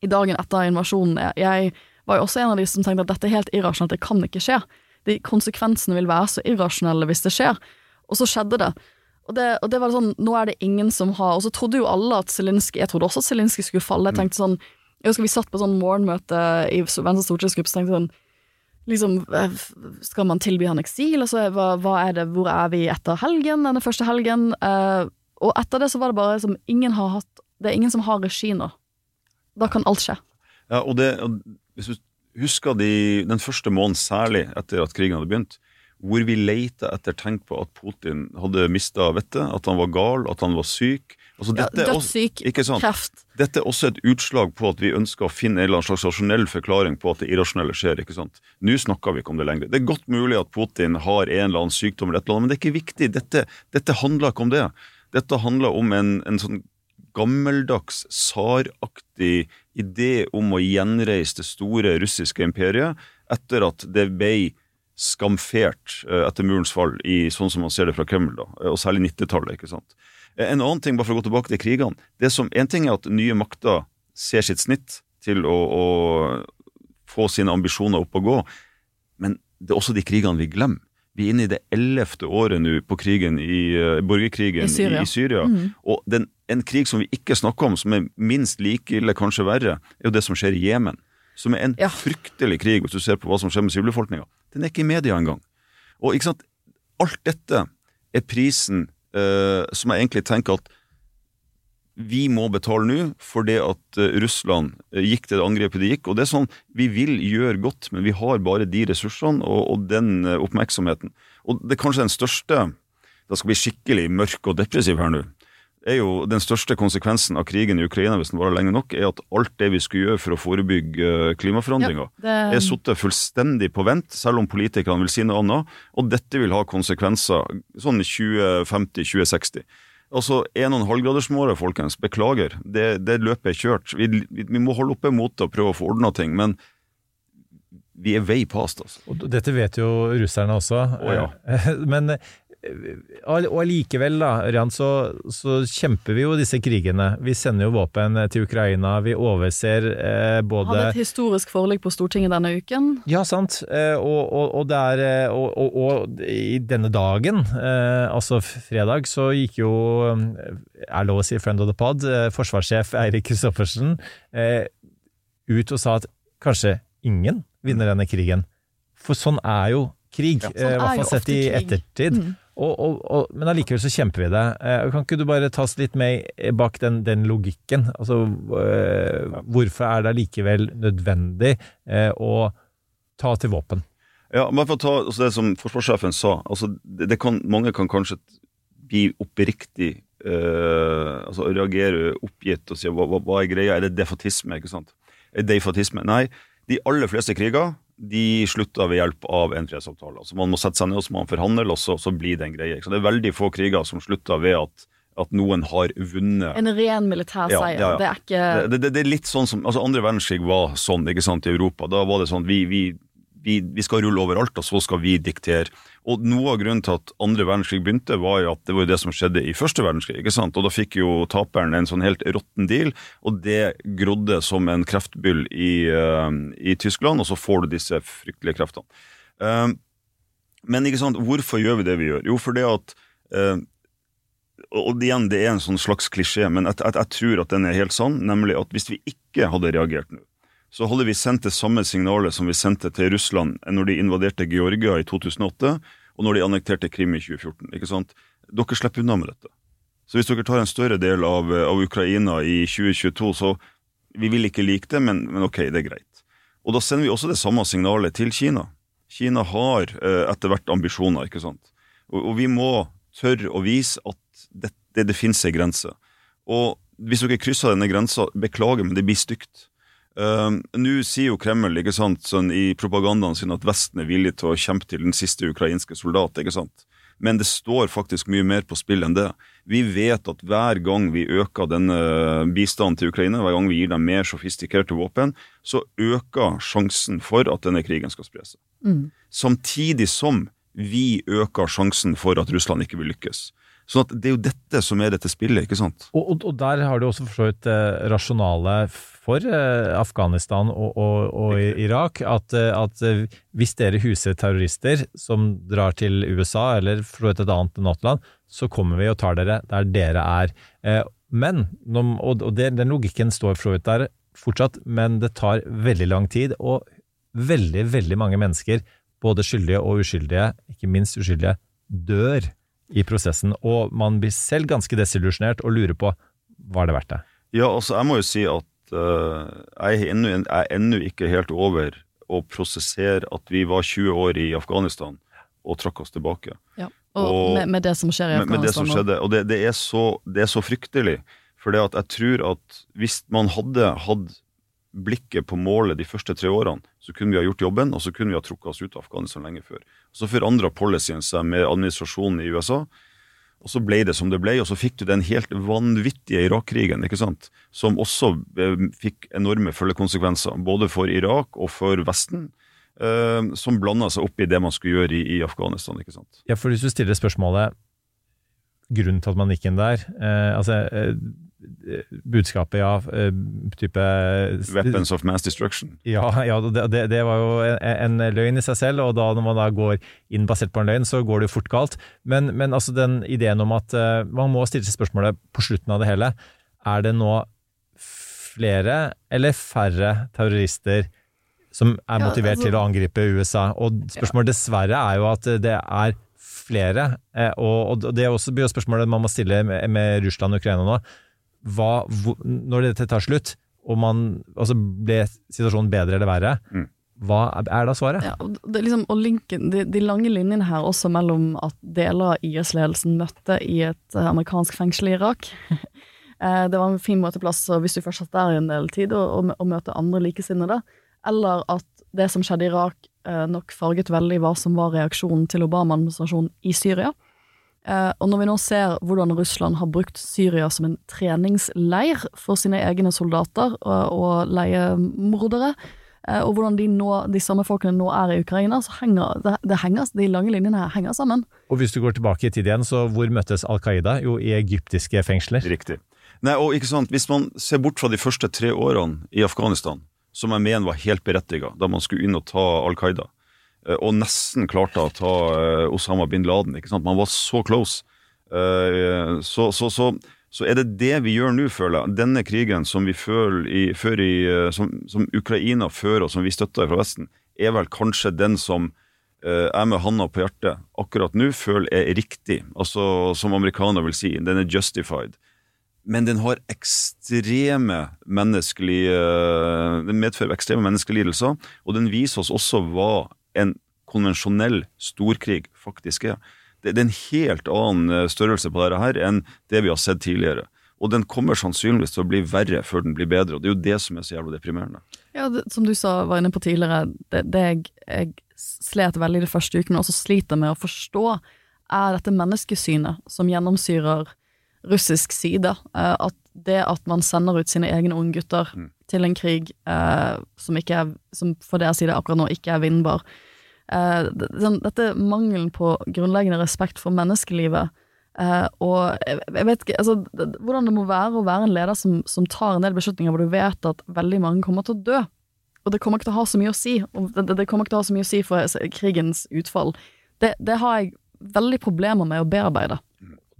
i dagen etter invasjonen. Jeg var jo også en av de som tenkte at dette er helt irrasjonelt, det kan ikke skje. De konsekvensene vil være så irrasjonelle hvis det skjer. Og så skjedde det. Og det, og det var sånn, nå er det ingen som har Og så trodde jo alle at Zelinskyj Jeg trodde også at Zelinskyj skulle falle. Jeg tenkte sånn Jeg husker vi satt på sånn morgenmøte i Venstres stortingsgruppe, så tenkte jeg sånn Liksom, eh, skal man tilby han eksil? Altså, hva, hva er det, hvor er vi etter helgen, denne første helgen? Uh, og etter det så var det bare som ingen har hatt Det er ingen som har regi nå. Da kan alt skje. Ja, og det, og hvis du husker de, den første måneden særlig etter at krigen hadde begynt, hvor vi leita etter tegn på at Putin hadde mista vettet, at han var gal, at han var syk. Altså, Ja, dødssyk, kreft. Dette er også et utslag på at vi ønsker å finne en eller annen slags rasjonell forklaring på at det irrasjonelle skjer. ikke sant? Nå snakker vi ikke om det lenger. Det er godt mulig at Putin har en eller annen sykdom, eller et eller annet, men det er ikke viktig. Dette, dette handler ikke om det. Dette handler om en, en sånn gammeldags, tsaraktig idé om å gjenreise det store russiske imperiet etter at det ble skamfert eh, etter murens fall, i sånn som man ser det fra Kreml, da, og særlig 90-tallet. ikke sant? Eh, En annen ting, bare for å gå tilbake til krigene. det som, En ting er at nye makter ser sitt snitt til å, å få sine ambisjoner opp og gå, men det er også de krigene vi glemmer. Vi er inne i det ellevte året nå på krigen i borgerkrigen I Syria. i, i Syria. Mm. Og den, en krig som vi ikke snakker om, som er minst like ille, kanskje verre, er jo det som skjer i Jemen. Som er en fryktelig krig, hvis du ser på hva som skjer med sivilbefolkninga. Den er ikke i media engang. Og ikke sant, alt dette er prisen eh, som jeg egentlig tenker at vi må betale nå for det at eh, Russland eh, gikk til det angrepet de gikk. Og det er sånn, Vi vil gjøre godt, men vi har bare de ressursene og, og den eh, oppmerksomheten. Og det er kanskje den største Da skal bli skikkelig mørk og depressiv her nå. Er jo Den største konsekvensen av krigen i Ukraina hvis den varer lenge nok, er at alt det vi skulle gjøre for å forebygge eh, klimaforandringer, Ja, det- er satt fullstendig på vent, selv om politikerne vil si noe annet. Og dette vil ha konsekvenser sånn 2050-2060. Altså, 1,5-gradersmålet, folkens, beklager, det, det løpet er kjørt. Vi, vi, vi må holde oppe motet og prøve å få ordna ting, men vi er way past, altså. Og dette vet jo russerne også. Oh, ja. Men og allikevel, da, Ørjan, så, så kjemper vi jo disse krigene. Vi sender jo våpen til Ukraina. Vi overser eh, både Hadde et historisk forlik på Stortinget denne uken. Ja, sant. Eh, Og, og, og, det er, eh, og, og, og i denne dagen, eh, altså fredag, så gikk jo, eh, er lov å si friend of the pod, eh, forsvarssjef Eirik Kristoffersen eh, ut og sa at kanskje ingen vinner denne krigen. For sånn er jo krig, Ja, sånn eh, i er hvert fall sett i ettertid. Mm. Og, og, og, men allikevel så kjemper vi det. Eh, Kan ikke du bare ta oss litt med bak den, den logikken? Altså, eh, Hvorfor er det allikevel nødvendig eh, å ta til våpen? Ja, bare for å ta altså det som forsvarssjefen sa. altså det, det kan, Mange kan kanskje bli oppriktig eh, altså reagere oppgitt og si hva, hva, hva er greia, er det defatisme? ikke sant? Er det defatisme? Nei, de aller fleste kriger de slutter ved hjelp av en fredsavtale. Altså Man må sette seg ned og så må man forhandle, og så, så blir det en greie. sant? Det er veldig få kriger som slutter ved at, at noen har vunnet. En ren militær Ja, seier. ja, ja. Det er ikke Det, det, det er litt sånn som, altså Andre verdenskrig var sånn ikke sant, i Europa. Da var det sånn vi, vi, vi, vi skal rulle overalt, og så skal vi diktere. Og Noe av grunnen til at andre verdenskrig begynte, var jo at det var det som skjedde i første verdenskrig. ikke sant? Og Da fikk jo taperen en sånn helt råtten deal, og det grodde som en kreftbyll i, uh, i Tyskland, og så får du disse fryktelige kreftene. Uh, men ikke sant, hvorfor gjør vi det vi gjør? Jo, fordi at uh, og igjen, det er en sånn slags klisjé, men jeg, jeg, jeg tror at den er helt sann, nemlig at hvis vi ikke hadde reagert nå, så hadde vi sendt det samme signalet som vi sendte til Russland når de invaderte Georgia i 2008, og når de annekterte Krim i 2014. ikke sant? Dere slipper unna med dette. Så hvis dere tar en større del av, av Ukraina i 2022, så Vi vil ikke like det, men, men ok, det er greit. Og da sender vi også det samme signalet til Kina. Kina har eh, etter hvert ambisjoner, ikke sant. Og, og vi må tørre å vise at det, det, det finnes en grense. Og hvis dere krysser denne grensa, beklager, men det blir stygt. Uh, Nå sier jo Kreml ikke sant, sånn i propagandaen sin at Vesten er villig til å kjempe til den siste ukrainske soldat. ikke sant? Men det står faktisk mye mer på spill enn det. Vi vet at hver gang vi øker denne bistanden til Ukraina, hver gang vi gir dem mer sofistikerte våpen, så øker sjansen for at denne krigen skal spre seg. Mm. Samtidig som vi øker sjansen for at Russland ikke vil lykkes. Sånn at Det er jo dette som er dette spillet, ikke sant? Og, og, og der har du også for så vidt eh, rasjonale for eh, Afghanistan og, og, Irak. At, eh, at eh, hvis dere huser terrorister som drar til USA eller for et annet NATO-land, så kommer vi og tar dere der dere er. Eh, men, og, og det, den logikken står for så vidt der fortsatt, men det tar veldig lang tid, og veldig, veldig mange mennesker, både skyldige og uskyldige, ikke minst uskyldige, dør i prosessen, og man blir selv ganske desillusjonert og lurer på var det verdt det. Ja, altså jeg må jo si at uh, jeg er ennå- ikke helt over å prosessere at vi var 20 år i Afghanistan og trakk oss tilbake. Ja. Og, med, med det som skjer i med, med det som skjedde. Og det, det, er så, det er så fryktelig. For jeg tror at hvis man hadde hatt blikket på målet de første tre årene, så kunne vi ha gjort jobben, og så kunne vi ha trukket oss ut av Afghanistan lenge før. Så forandra policyen seg med administrasjonen i USA, Og så ble det som det ble, og så fikk du den helt vanvittige Irak-krigen, ikke sant? som også eh, fikk enorme følgekonsekvenser, både for Irak og for Vesten. eh, som blanda seg opp i det man skulle gjøre i, i Afghanistan. ikke sant? Ja, for hvis du stiller spørsmålet grunnen til at man gikk inn der eh, Altså, eh, budskapet, ja, eh, type Weapons of mass destruction. Ja, ja det, det, var jo en, en løgn i seg selv, og da når man da går inn basert på en løgn, så går det jo fort galt. Men, men altså den ideen om at eh, man må stille seg spørsmålet på slutten av det hele, er det nå flere eller færre terrorister som er Ja, motivert altså- til å angripe USA? Og spørsmålet dessverre er jo at det er flere, eh, og, og det er også blir jo spørsmålet man må stille med, med Russland og Ukraina nå. Hva, hvor, når dette tar slutt, og man, altså ble situasjonen bedre eller verre, Mm. hva er, da svaret? Ja, det er liksom, og linken, de, de lange linjene her også mellom at deler av IS-ledelsen møtte i et eh, amerikansk fengsel i Irak. Eh, det var en fin møteplass hvis du først satt der i en del tid, og, og, og møte andre likesinnede. Eller at det som skjedde i Irak, eh, nok farget veldig hva som var reaksjonen til Obama-administrasjonen i Syria. Eh, og når vi nå ser hvordan Russland har brukt Syria som en treningsleir for sine egne soldater og, og leiemordere, eh, og hvordan de, nå, de samme folkene nå er i Ukraina, så henger det, det henger, de lange linjene her henger sammen. Og hvis du går tilbake i tid igjen, så hvor møttes Al Qaida? Jo, i egyptiske fengsler. Riktig. Nei, og ikke sant, Hvis man ser bort fra de første tre årene i Afghanistan, som jeg mener var helt berettiga, da man skulle inn og ta Al Qaida, eh, og nesten klarte å ta eh, Osama bin Laden ikke sant, Man var så close. Eh, Så, så, så, så er det det vi gjør nå, føler jeg. Denne krigen som i, i, eh, som, som Ukraina fører, og som vi støtter fra Vesten, er vel kanskje den som eh, jeg med handa på hjertet akkurat nå føler er riktig. Altså Som amerikaner vil si, den er justified. Men den har ekstreme menneskelige Den medfører ekstreme menneskelige og den viser oss også hva en konvensjonell storkrig faktisk er. Det, det er en helt annen eh, størrelse på dette her enn det vi har sett tidligere. Og den kommer sannsynligvis til å bli verre før den blir bedre, og det er jo det som er så jævla deprimerende. Ja, det, som du sa, var inne på tidligere, det, det jeg, jeg slet veldig de første ukene, men også sliter med å forstå, er dette menneskesynet som gjennomsyrer russisk side. Eh, at det at man sender ut sine egne unggutter til en krig eh, som, er, som for deres side akkurat nå ikke er vinnbar. Eh, sånn, dette mangelen på grunnleggende respekt for menneskelivet. Eh, og jeg, vet ikke altså, hvordan det må være å være en leder som, som tar en del beslutninger hvor du vet at veldig mange kommer til å dø. Og det kommer ikke til å ha så mye å si. Og det, det- kommer ikke til å ha så mye å si for krigens utfall. Det, det har jeg veldig problemer med å bearbeide.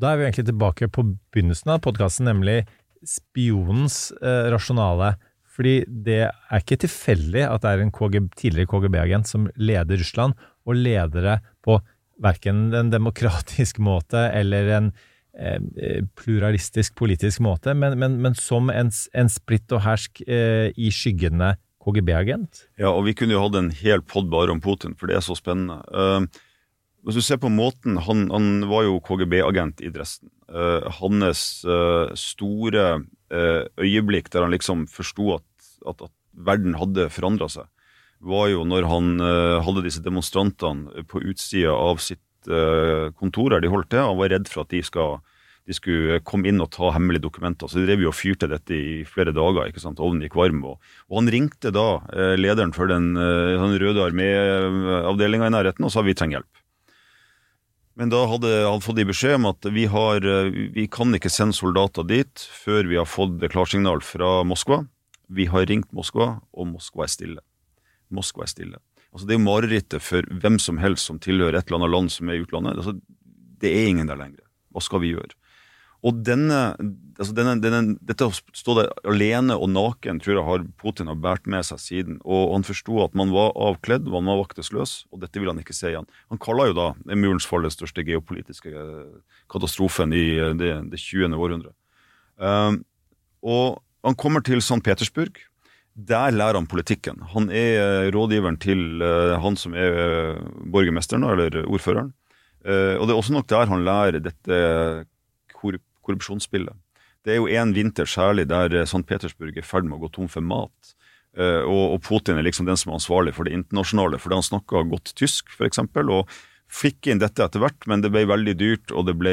Da er vi egentlig tilbake på begynnelsen av podkasten, nemlig spionens eh, rasjonale. Fordi det er ikke tilfeldig at det er en KGB, tidligere KGB-agent som leder Russland, og leder det på verken en demokratisk måte eller en eh, pluralistisk politisk måte, men, men, men som en, en splitt og hersk eh, i skyggene KGB-agent. Ja, og vi kunne jo hatt en hel pod bare om Putin, for det er så spennende. Uh, hvis du ser på måten Han, han var jo KGB-agent i Dresden. Uh, hans uh, store eh, øyeblikk der han liksom forsto at, at, at verden hadde forandra seg, var jo når han uh, hadde disse demonstrantene på utsida av sitt uh, kontor der de holdt til. Han var redd for at de skal de skulle komme inn og ta hemmelige dokumenter. Så de drev jo og fyrte dette i flere dager. ikke sant? Ovnen gikk varm. Og, og han ringte da uh, lederen for den sånn Røde armé-avdelinga i nærheten og sa vi trenger hjelp. Men da hadde han fått i beskjed om at vi, har, vi kan ikke sende soldater dit før vi har fått klarsignal fra Moskva. Vi har ringt Moskva, og Moskva er stille. Moskva er stille. Altså Det er marerittet for hvem som helst som tilhører et eller annet land som er i utlandet. Altså, det er ingen der lenger. Hva skal vi gjøre? Og denne, altså denne, denne, dette å stå der alene og naken tror jeg har Putin har båret med seg siden. Og han forsto at man var avkledd, man var vaktesløs, og dette vil han ikke se igjen. Han kaller jo da murens fall den største geopolitiske eh, katastrofen i eh, det, det 20. århundre. Um, og han kommer til St. Petersburg. Der lærer han politikken. Han er eh, rådgiveren til eh, han som er eh, borgermesteren, eller ordføreren. Og det er også nok der han lærer dette korrupsjonsspillet. Det er jo en vinter særlig der St. Petersburg er i ferd med å gå tom for mat. Og, Putin er liksom den som er ansvarlig for det internasjonale, fordi han snakker godt tysk, f.eks., og Fikk inn dette etter hvert, men det ble veldig dyrt, og det, ble,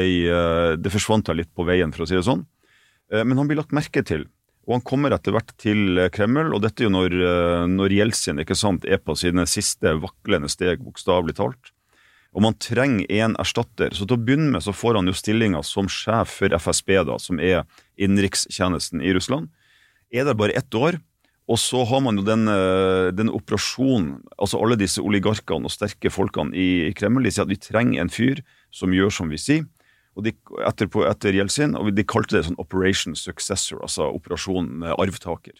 det forsvant litt på veien, for å si det sånn. Men han blir lagt merke til. Og han kommer etter hvert til eh, Kreml, og dette er jo når, når Jeltsin ikke sant, er på sine siste vaklende steg, bokstavelig talt. Og man trenger en erstatter. Så til å begynne med så får han jo stillinga som sjef for FSB, da, som er innenrikstjenesten i Russland. Er der bare ett år, og så har man jo den, den operasjonen Altså alle disse oligarkene og sterke folkene i Kreml de sier at vi trenger en fyr som gjør som vi sier. De, etter, etter Jeltsin, og De kalte det sånn Operation Successor, altså operasjon arvtaker.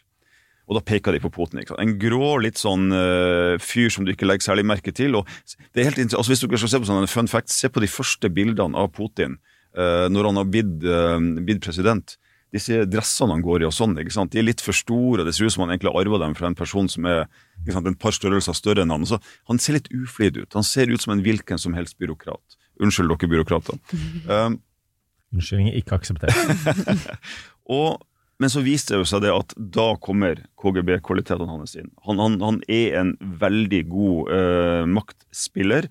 Og da peker de på Putin. En grå, litt sånn uh, fyr som du ikke legger særlig merke til. og det er helt altså Hvis du skal se på sånne fun facts, se på de første bildene av Putin uh, når han har blitt, uh, president disse dressene han går i og sånn, ikke sant? de er litt for store, det ser ut som han egentlig har arva dem fra en person som er ikke sant, en par størrelser større enn han. Så han ser litt uflidd ut. Han ser ut som en hvilken som helst byråkrat. Unnskyld dere byråkrater. Um, Unnskyldning ikke akseptert. og, men så viste det seg det at da kommer KGB-kvalitetene hans inn. Han, han, han, er en veldig god uh, maktspiller.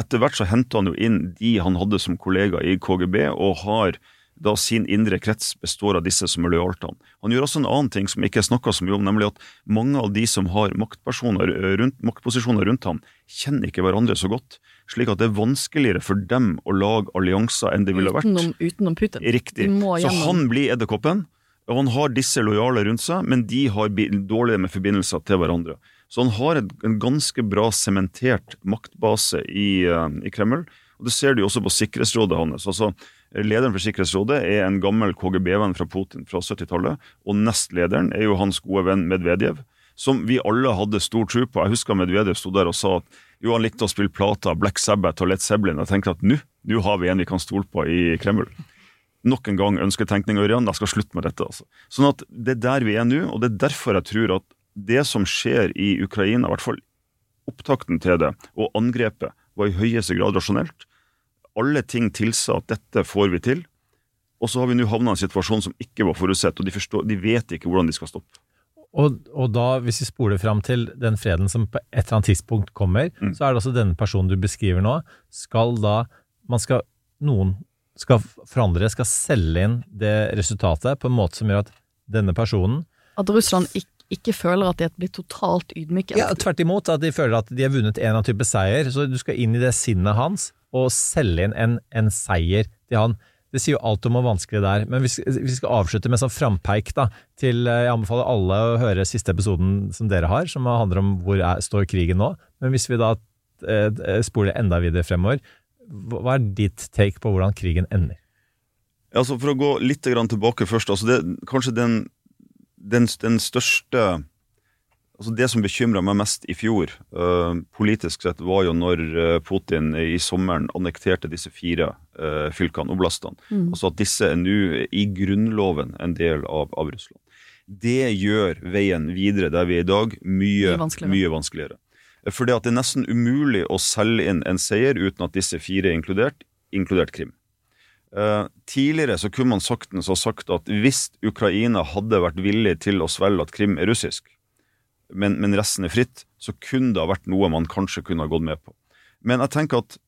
Etter hvert så henter han jo inn de han hadde som kollega i KGB, og har da sin indre krets består av disse som er lojale til han. Han gjør også en annen ting som ikke er snakka så mye om, nemlig at mange av de som har maktpersoner rundt, maktposisjoner rundt ham, kjenner ikke hverandre så godt. Slik at det er vanskeligere for dem å lage allianser enn det ville vært. Utenom, utenom Putin. Riktig. Så han blir edderkoppen, og han har disse lojale rundt seg, men de har dårligere med forbindelser til hverandre. Så han har en ganske bra sementert maktbase i, uh, i Kreml. Og Det ser du også på Sikkerhetsrådet hans. Altså, Lederen for Sikkerhetsrådet er en gammel KGB-venn fra Putin fra 70-tallet. Og nestlederen er jo hans gode venn Medvedev, som vi alle hadde stor tro på. Jeg husker Medvedev sto der og sa at jo, han likte å spille plata, Black Sabbath og Led Zeppelin. Jeg tenkte at nå har vi en vi kan stole på i Kreml. Nok en gang ønsketenkning, Ørjan. Jeg skal slutte med dette. altså. Sånn at Det er der vi er nå, og det er derfor jeg tror at det som skjer i Ukraina, i hvert fall opptakten til det, og angrepet, var i høyeste grad rasjonelt alle ting tilsa at dette får vi til. Og så har vi nå havna i en situasjon som ikke var forutsett, og de, forstår, de vet ikke hvordan de skal stoppe. Og, og, da, hvis vi spoler fram til den freden som på et eller annet tidspunkt kommer, mm. så er det også denne personen du beskriver nå, skal da man skal, Noen skal forandre, skal selge inn det resultatet på en måte som gjør at denne personen At Russland ikke, ikke føler at de blir totalt ydmyket? Ja, tvert imot. At de føler at de har vunnet en eller annen type seier. Så du skal inn i det sinnet hans og selge inn en, en, seier til han. Det sier jo alt om hvor vanskelig det er. Men hvis vi skal avslutte med sånn frampeik da, til eh, Jeg anbefaler alle å høre siste episoden som dere har, som handler om hvor er, står krigen nå. Men hvis vi da eh, eh spoler enda videre fremover, hva er ditt take på hvordan krigen ender? Altså For å gå litt tilbake først. altså det, Kanskje den, den, den største Altså Det som bekymra meg mest i fjor, uh, politisk sett, var jo når Putin i sommeren annekterte disse fire fylkene, oblastene. Mm. Altså at disse er nå i grunnloven en del av, av, Russland. Det gjør veien videre der vi er i dag, mye, mye vanskeligere. Mye vanskeligere. Fordi at det er nesten umulig å selge inn en seier uten at disse fire er inkludert, inkludert Krim. tidligere så kunne man saktens ha sagt at hvis Ukraina hadde vært villig til å svelge at Krim er russisk, men, men, resten er fritt, så kunne det ha vært noe man kanskje kunne ha gått med på. Men jeg tenker at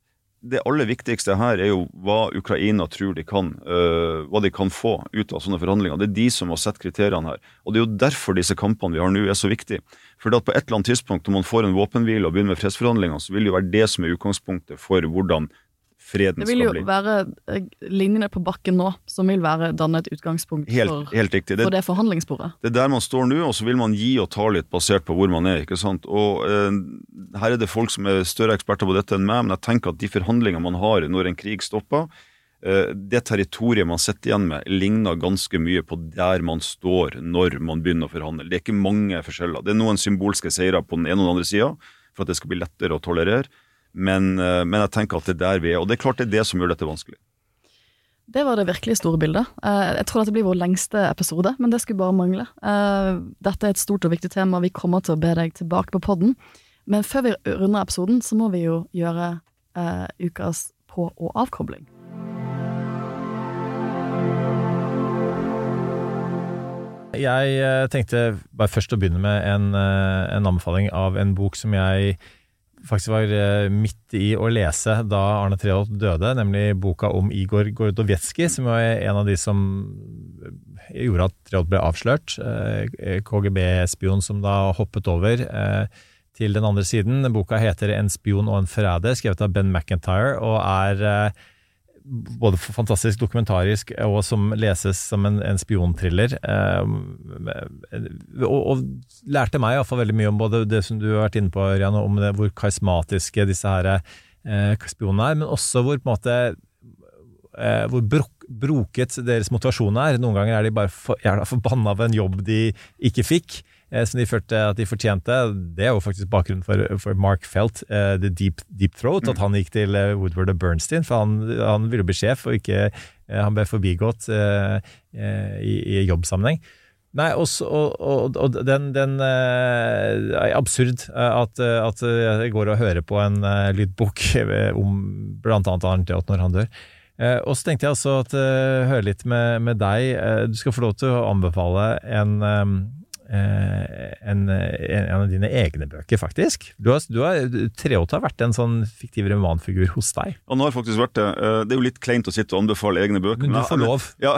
det aller viktigste her er jo hva Ukraina tror de kan, øh, hva de kan få ut av sånne forhandlinger. Det er de som har sett kriteriene her. Og det er jo derfor disse kampene vi har nå er så viktige. For at på et eller annet tidspunkt, når man får en våpenhvile og begynner med fredsforhandlinger, så vil det jo være det som er utgangspunktet for hvordan freden skal bli. Det vil jo være eh, linjene på bakken nå som vil være danne et utgangspunkt helt, for, helt det, for, det, forhandlingssporet. Det er der man står nå, og så vil man gi og ta litt basert på hvor man er. ikke sant? Og eh, Her er det folk som er større eksperter på dette enn meg, men jeg tenker at de forhandlingene man har når en krig stopper, eh, det territoriet man sitter igjen med, ligner ganske mye på der man står når man begynner å forhandle. Det er ikke mange forskjeller. Det er noen symbolske seirer på den ene og den andre sida for at det skal bli lettere å tolerere. Men, eh, men, jeg tenker at det er der vi er. Og det er klart det er det som gjør dette vanskelig. Det var det virkelig store bildet. Eh, jeg tror dette blir vår lengste episode, men det skulle bare mangle. Eh, dette er et stort og viktig tema, vi kommer til å be deg tilbake på podden. Men før vi runder episoden, så må vi jo gjøre ukas på- og avkobling. Jeg tenkte bare først å begynne med en, en anbefaling av en bok som jeg faktisk var eh, midt i å lese da Arne Treholt døde, nemlig boka om Igor Gordovjetskij, som var en av de som gjorde at Treholt ble avslørt. Eh, KGB-spion som da hoppet over eh, til den andre siden. Boka heter 'En spion og en forræder', skrevet av Ben McIntyre, og er både fantastisk dokumentarisk og som leses som en, en spionthriller. Eh, og, og, lærte meg iallfall veldig mye om både det som du har vært inne på, Ørjan, om det, hvor karismatiske disse her eh, spionene er, men også hvor på en måte eh, hvor brok, broket deres motivasjon er. Noen ganger er de bare for, forbanna av en jobb de ikke fikk. Eh, som de følte at de fortjente. Det er jo faktisk bakgrunnen for, for Mark Felt, uh, The Deep, Deep Throat, mm. at han gikk til uh, Woodward og Bernstein. For han, han ville bli sjef, og ikke, han ble forbigått i, i, jobbsammenheng. Nei, også, og, og, og, den, den er absurd at, at jeg går og hører på en lydbok om annet Arnt når han dør. Og så tenkte jeg også at høre litt med, med deg. Du skal få lov til å anbefale en Eh, en, en, av dine egne bøker, faktisk. Du har, du har, Treholt har vært en sånn fiktiv romanfigur hos deg. Han har faktisk vært det. Eh, det er jo litt kleint å sitte og anbefale egne bøker. Men du får lov. Ja.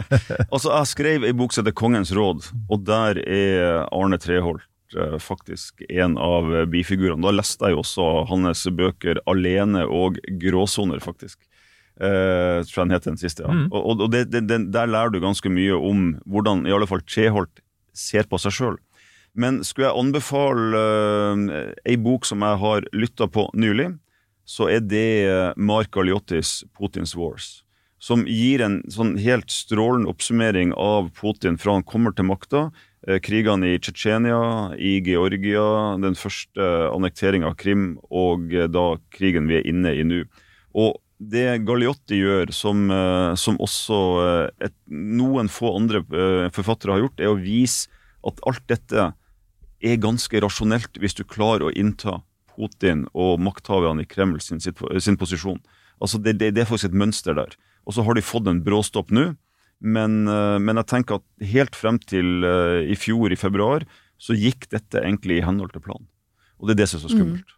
altså, jeg skrev ei bok som heter Kongens råd, og der er Arne Treholt eh, faktisk en av bifigurene. Da leste jeg også hans bøker 'Alene' og 'Gråsoner', faktisk. Uh, tror jeg den het den siste. ja. Mm. Og, og det, det, Der lærer du ganske mye om hvordan i alle fall Treholt ser på seg sjøl. Men skulle jeg anbefale uh, ei bok som jeg har lytta på nylig, så er det uh, Mark Aliottis 'Putins Wars'. Som gir en sånn helt strålende oppsummering av Putin fra han kommer til makta. Uh, krigene i Tsjetsjenia, i Georgia, den første annekteringa av Krim og da krigen vi er inne i nå. Og det Galliotti gjør, som, som også et, noen få andre forfattere har gjort, er å vise at alt dette er ganske rasjonelt hvis du klarer å innta Putin og makthaverne i Kreml sin, sin posisjon. Altså det, det, det, er faktisk et mønster der. Og så har de fått en bråstopp nå, men, eh, men, jeg tenker at helt frem til i fjor, i februar, så gikk dette egentlig i henhold til planen. Og det er det som er så skummelt. Mm.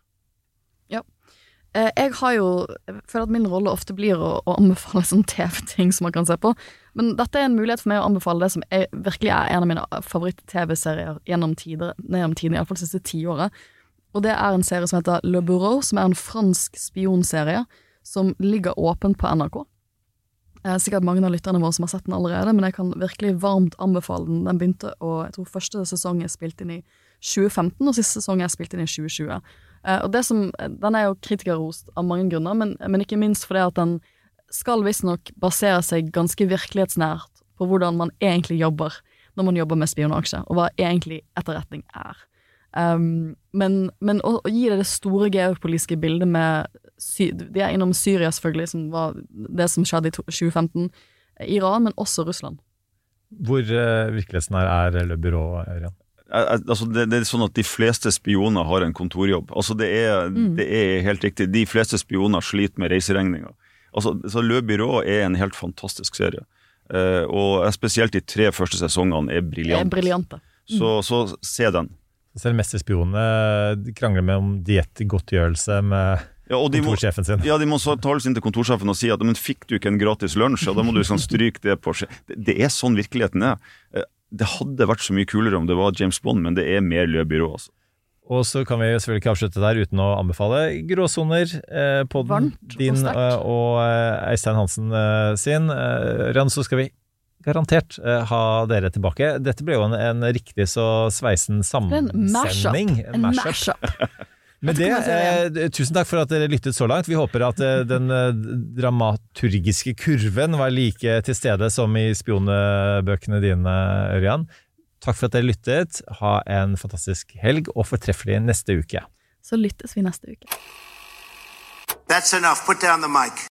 Eh, jeg har jo Jeg føler at min rolle ofte blir å, å anbefale sånn TV-ting som man kan se på. Men dette er en mulighet for meg å anbefale det som er, virkelig er en av mine favoritt-TV-serier gjennom tider, gjennom tiden, iallfall siste tiåret. Og det er en serie som heter Le Bureau, som er en fransk spionserie som ligger åpent på NRK. Det er sikkert mange av lytterne våre som har sett den allerede, men jeg kan virkelig varmt anbefale den. Den begynte å Jeg tror første sesong er spilt inn i 2015, og siste sesong er spilt inn i 2020. Uh, og det som, Den er jo kritikerrost av mange grunner, men, men ikke minst fordi at den skal visstnok basere seg ganske virkelighetsnært på hvordan man egentlig jobber når man jobber med spionasje, og hva egentlig etterretning er. Um, men, men å, å, gi det det store geopolitiske bildet med sy De er innom Syria, selvfølgelig, som var det som skjedde i 2015. Iran, men også Russland. Hvor uh, virkelighetsnær er Le Byrå, Ørjan? Altså det, det, er sånn at De fleste spioner har en kontorjobb. Altså det er, mm. det er helt riktig. De fleste spioner sliter med reiseregninger. Altså, så Le Byrå er en helt fantastisk serie. Uh, og spesielt de tre første sesongene er briljante. Mm. Så, så, se den. Selv mesterspionene krangler med om diettgodtgjørelse med ja, kontorsjefen sin. Ja, de må tale inn til kontorsjefen og si at men fikk du ikke en gratis lunsj, og da må du sånn stryke det på det, det er sånn virkeligheten er. Det hadde vært så mye kulere om det var James Bond, men det er mer løbyrå, Altså. Og så kan vi selvfølgelig ikke avslutte der uten å anbefale Gråsoner, eh, podden din og, eh, og Eistein Hansen eh, sin. Eh, Rønn, så skal vi garantert eh, ha dere tilbake. Dette ble jo en, en riktig så sveisen sammensending. En mashup. Med det, eh, tusen takk for at dere lyttet så langt. Vi håper at eh, den eh, dramaturgiske kurven var like til stede som i spionebøkene dine, Ørjan. Takk for at dere lyttet. Ha en fantastisk helg, og fortreffelig neste uke. Så lyttes vi neste uke. That's enough. Put down the mic.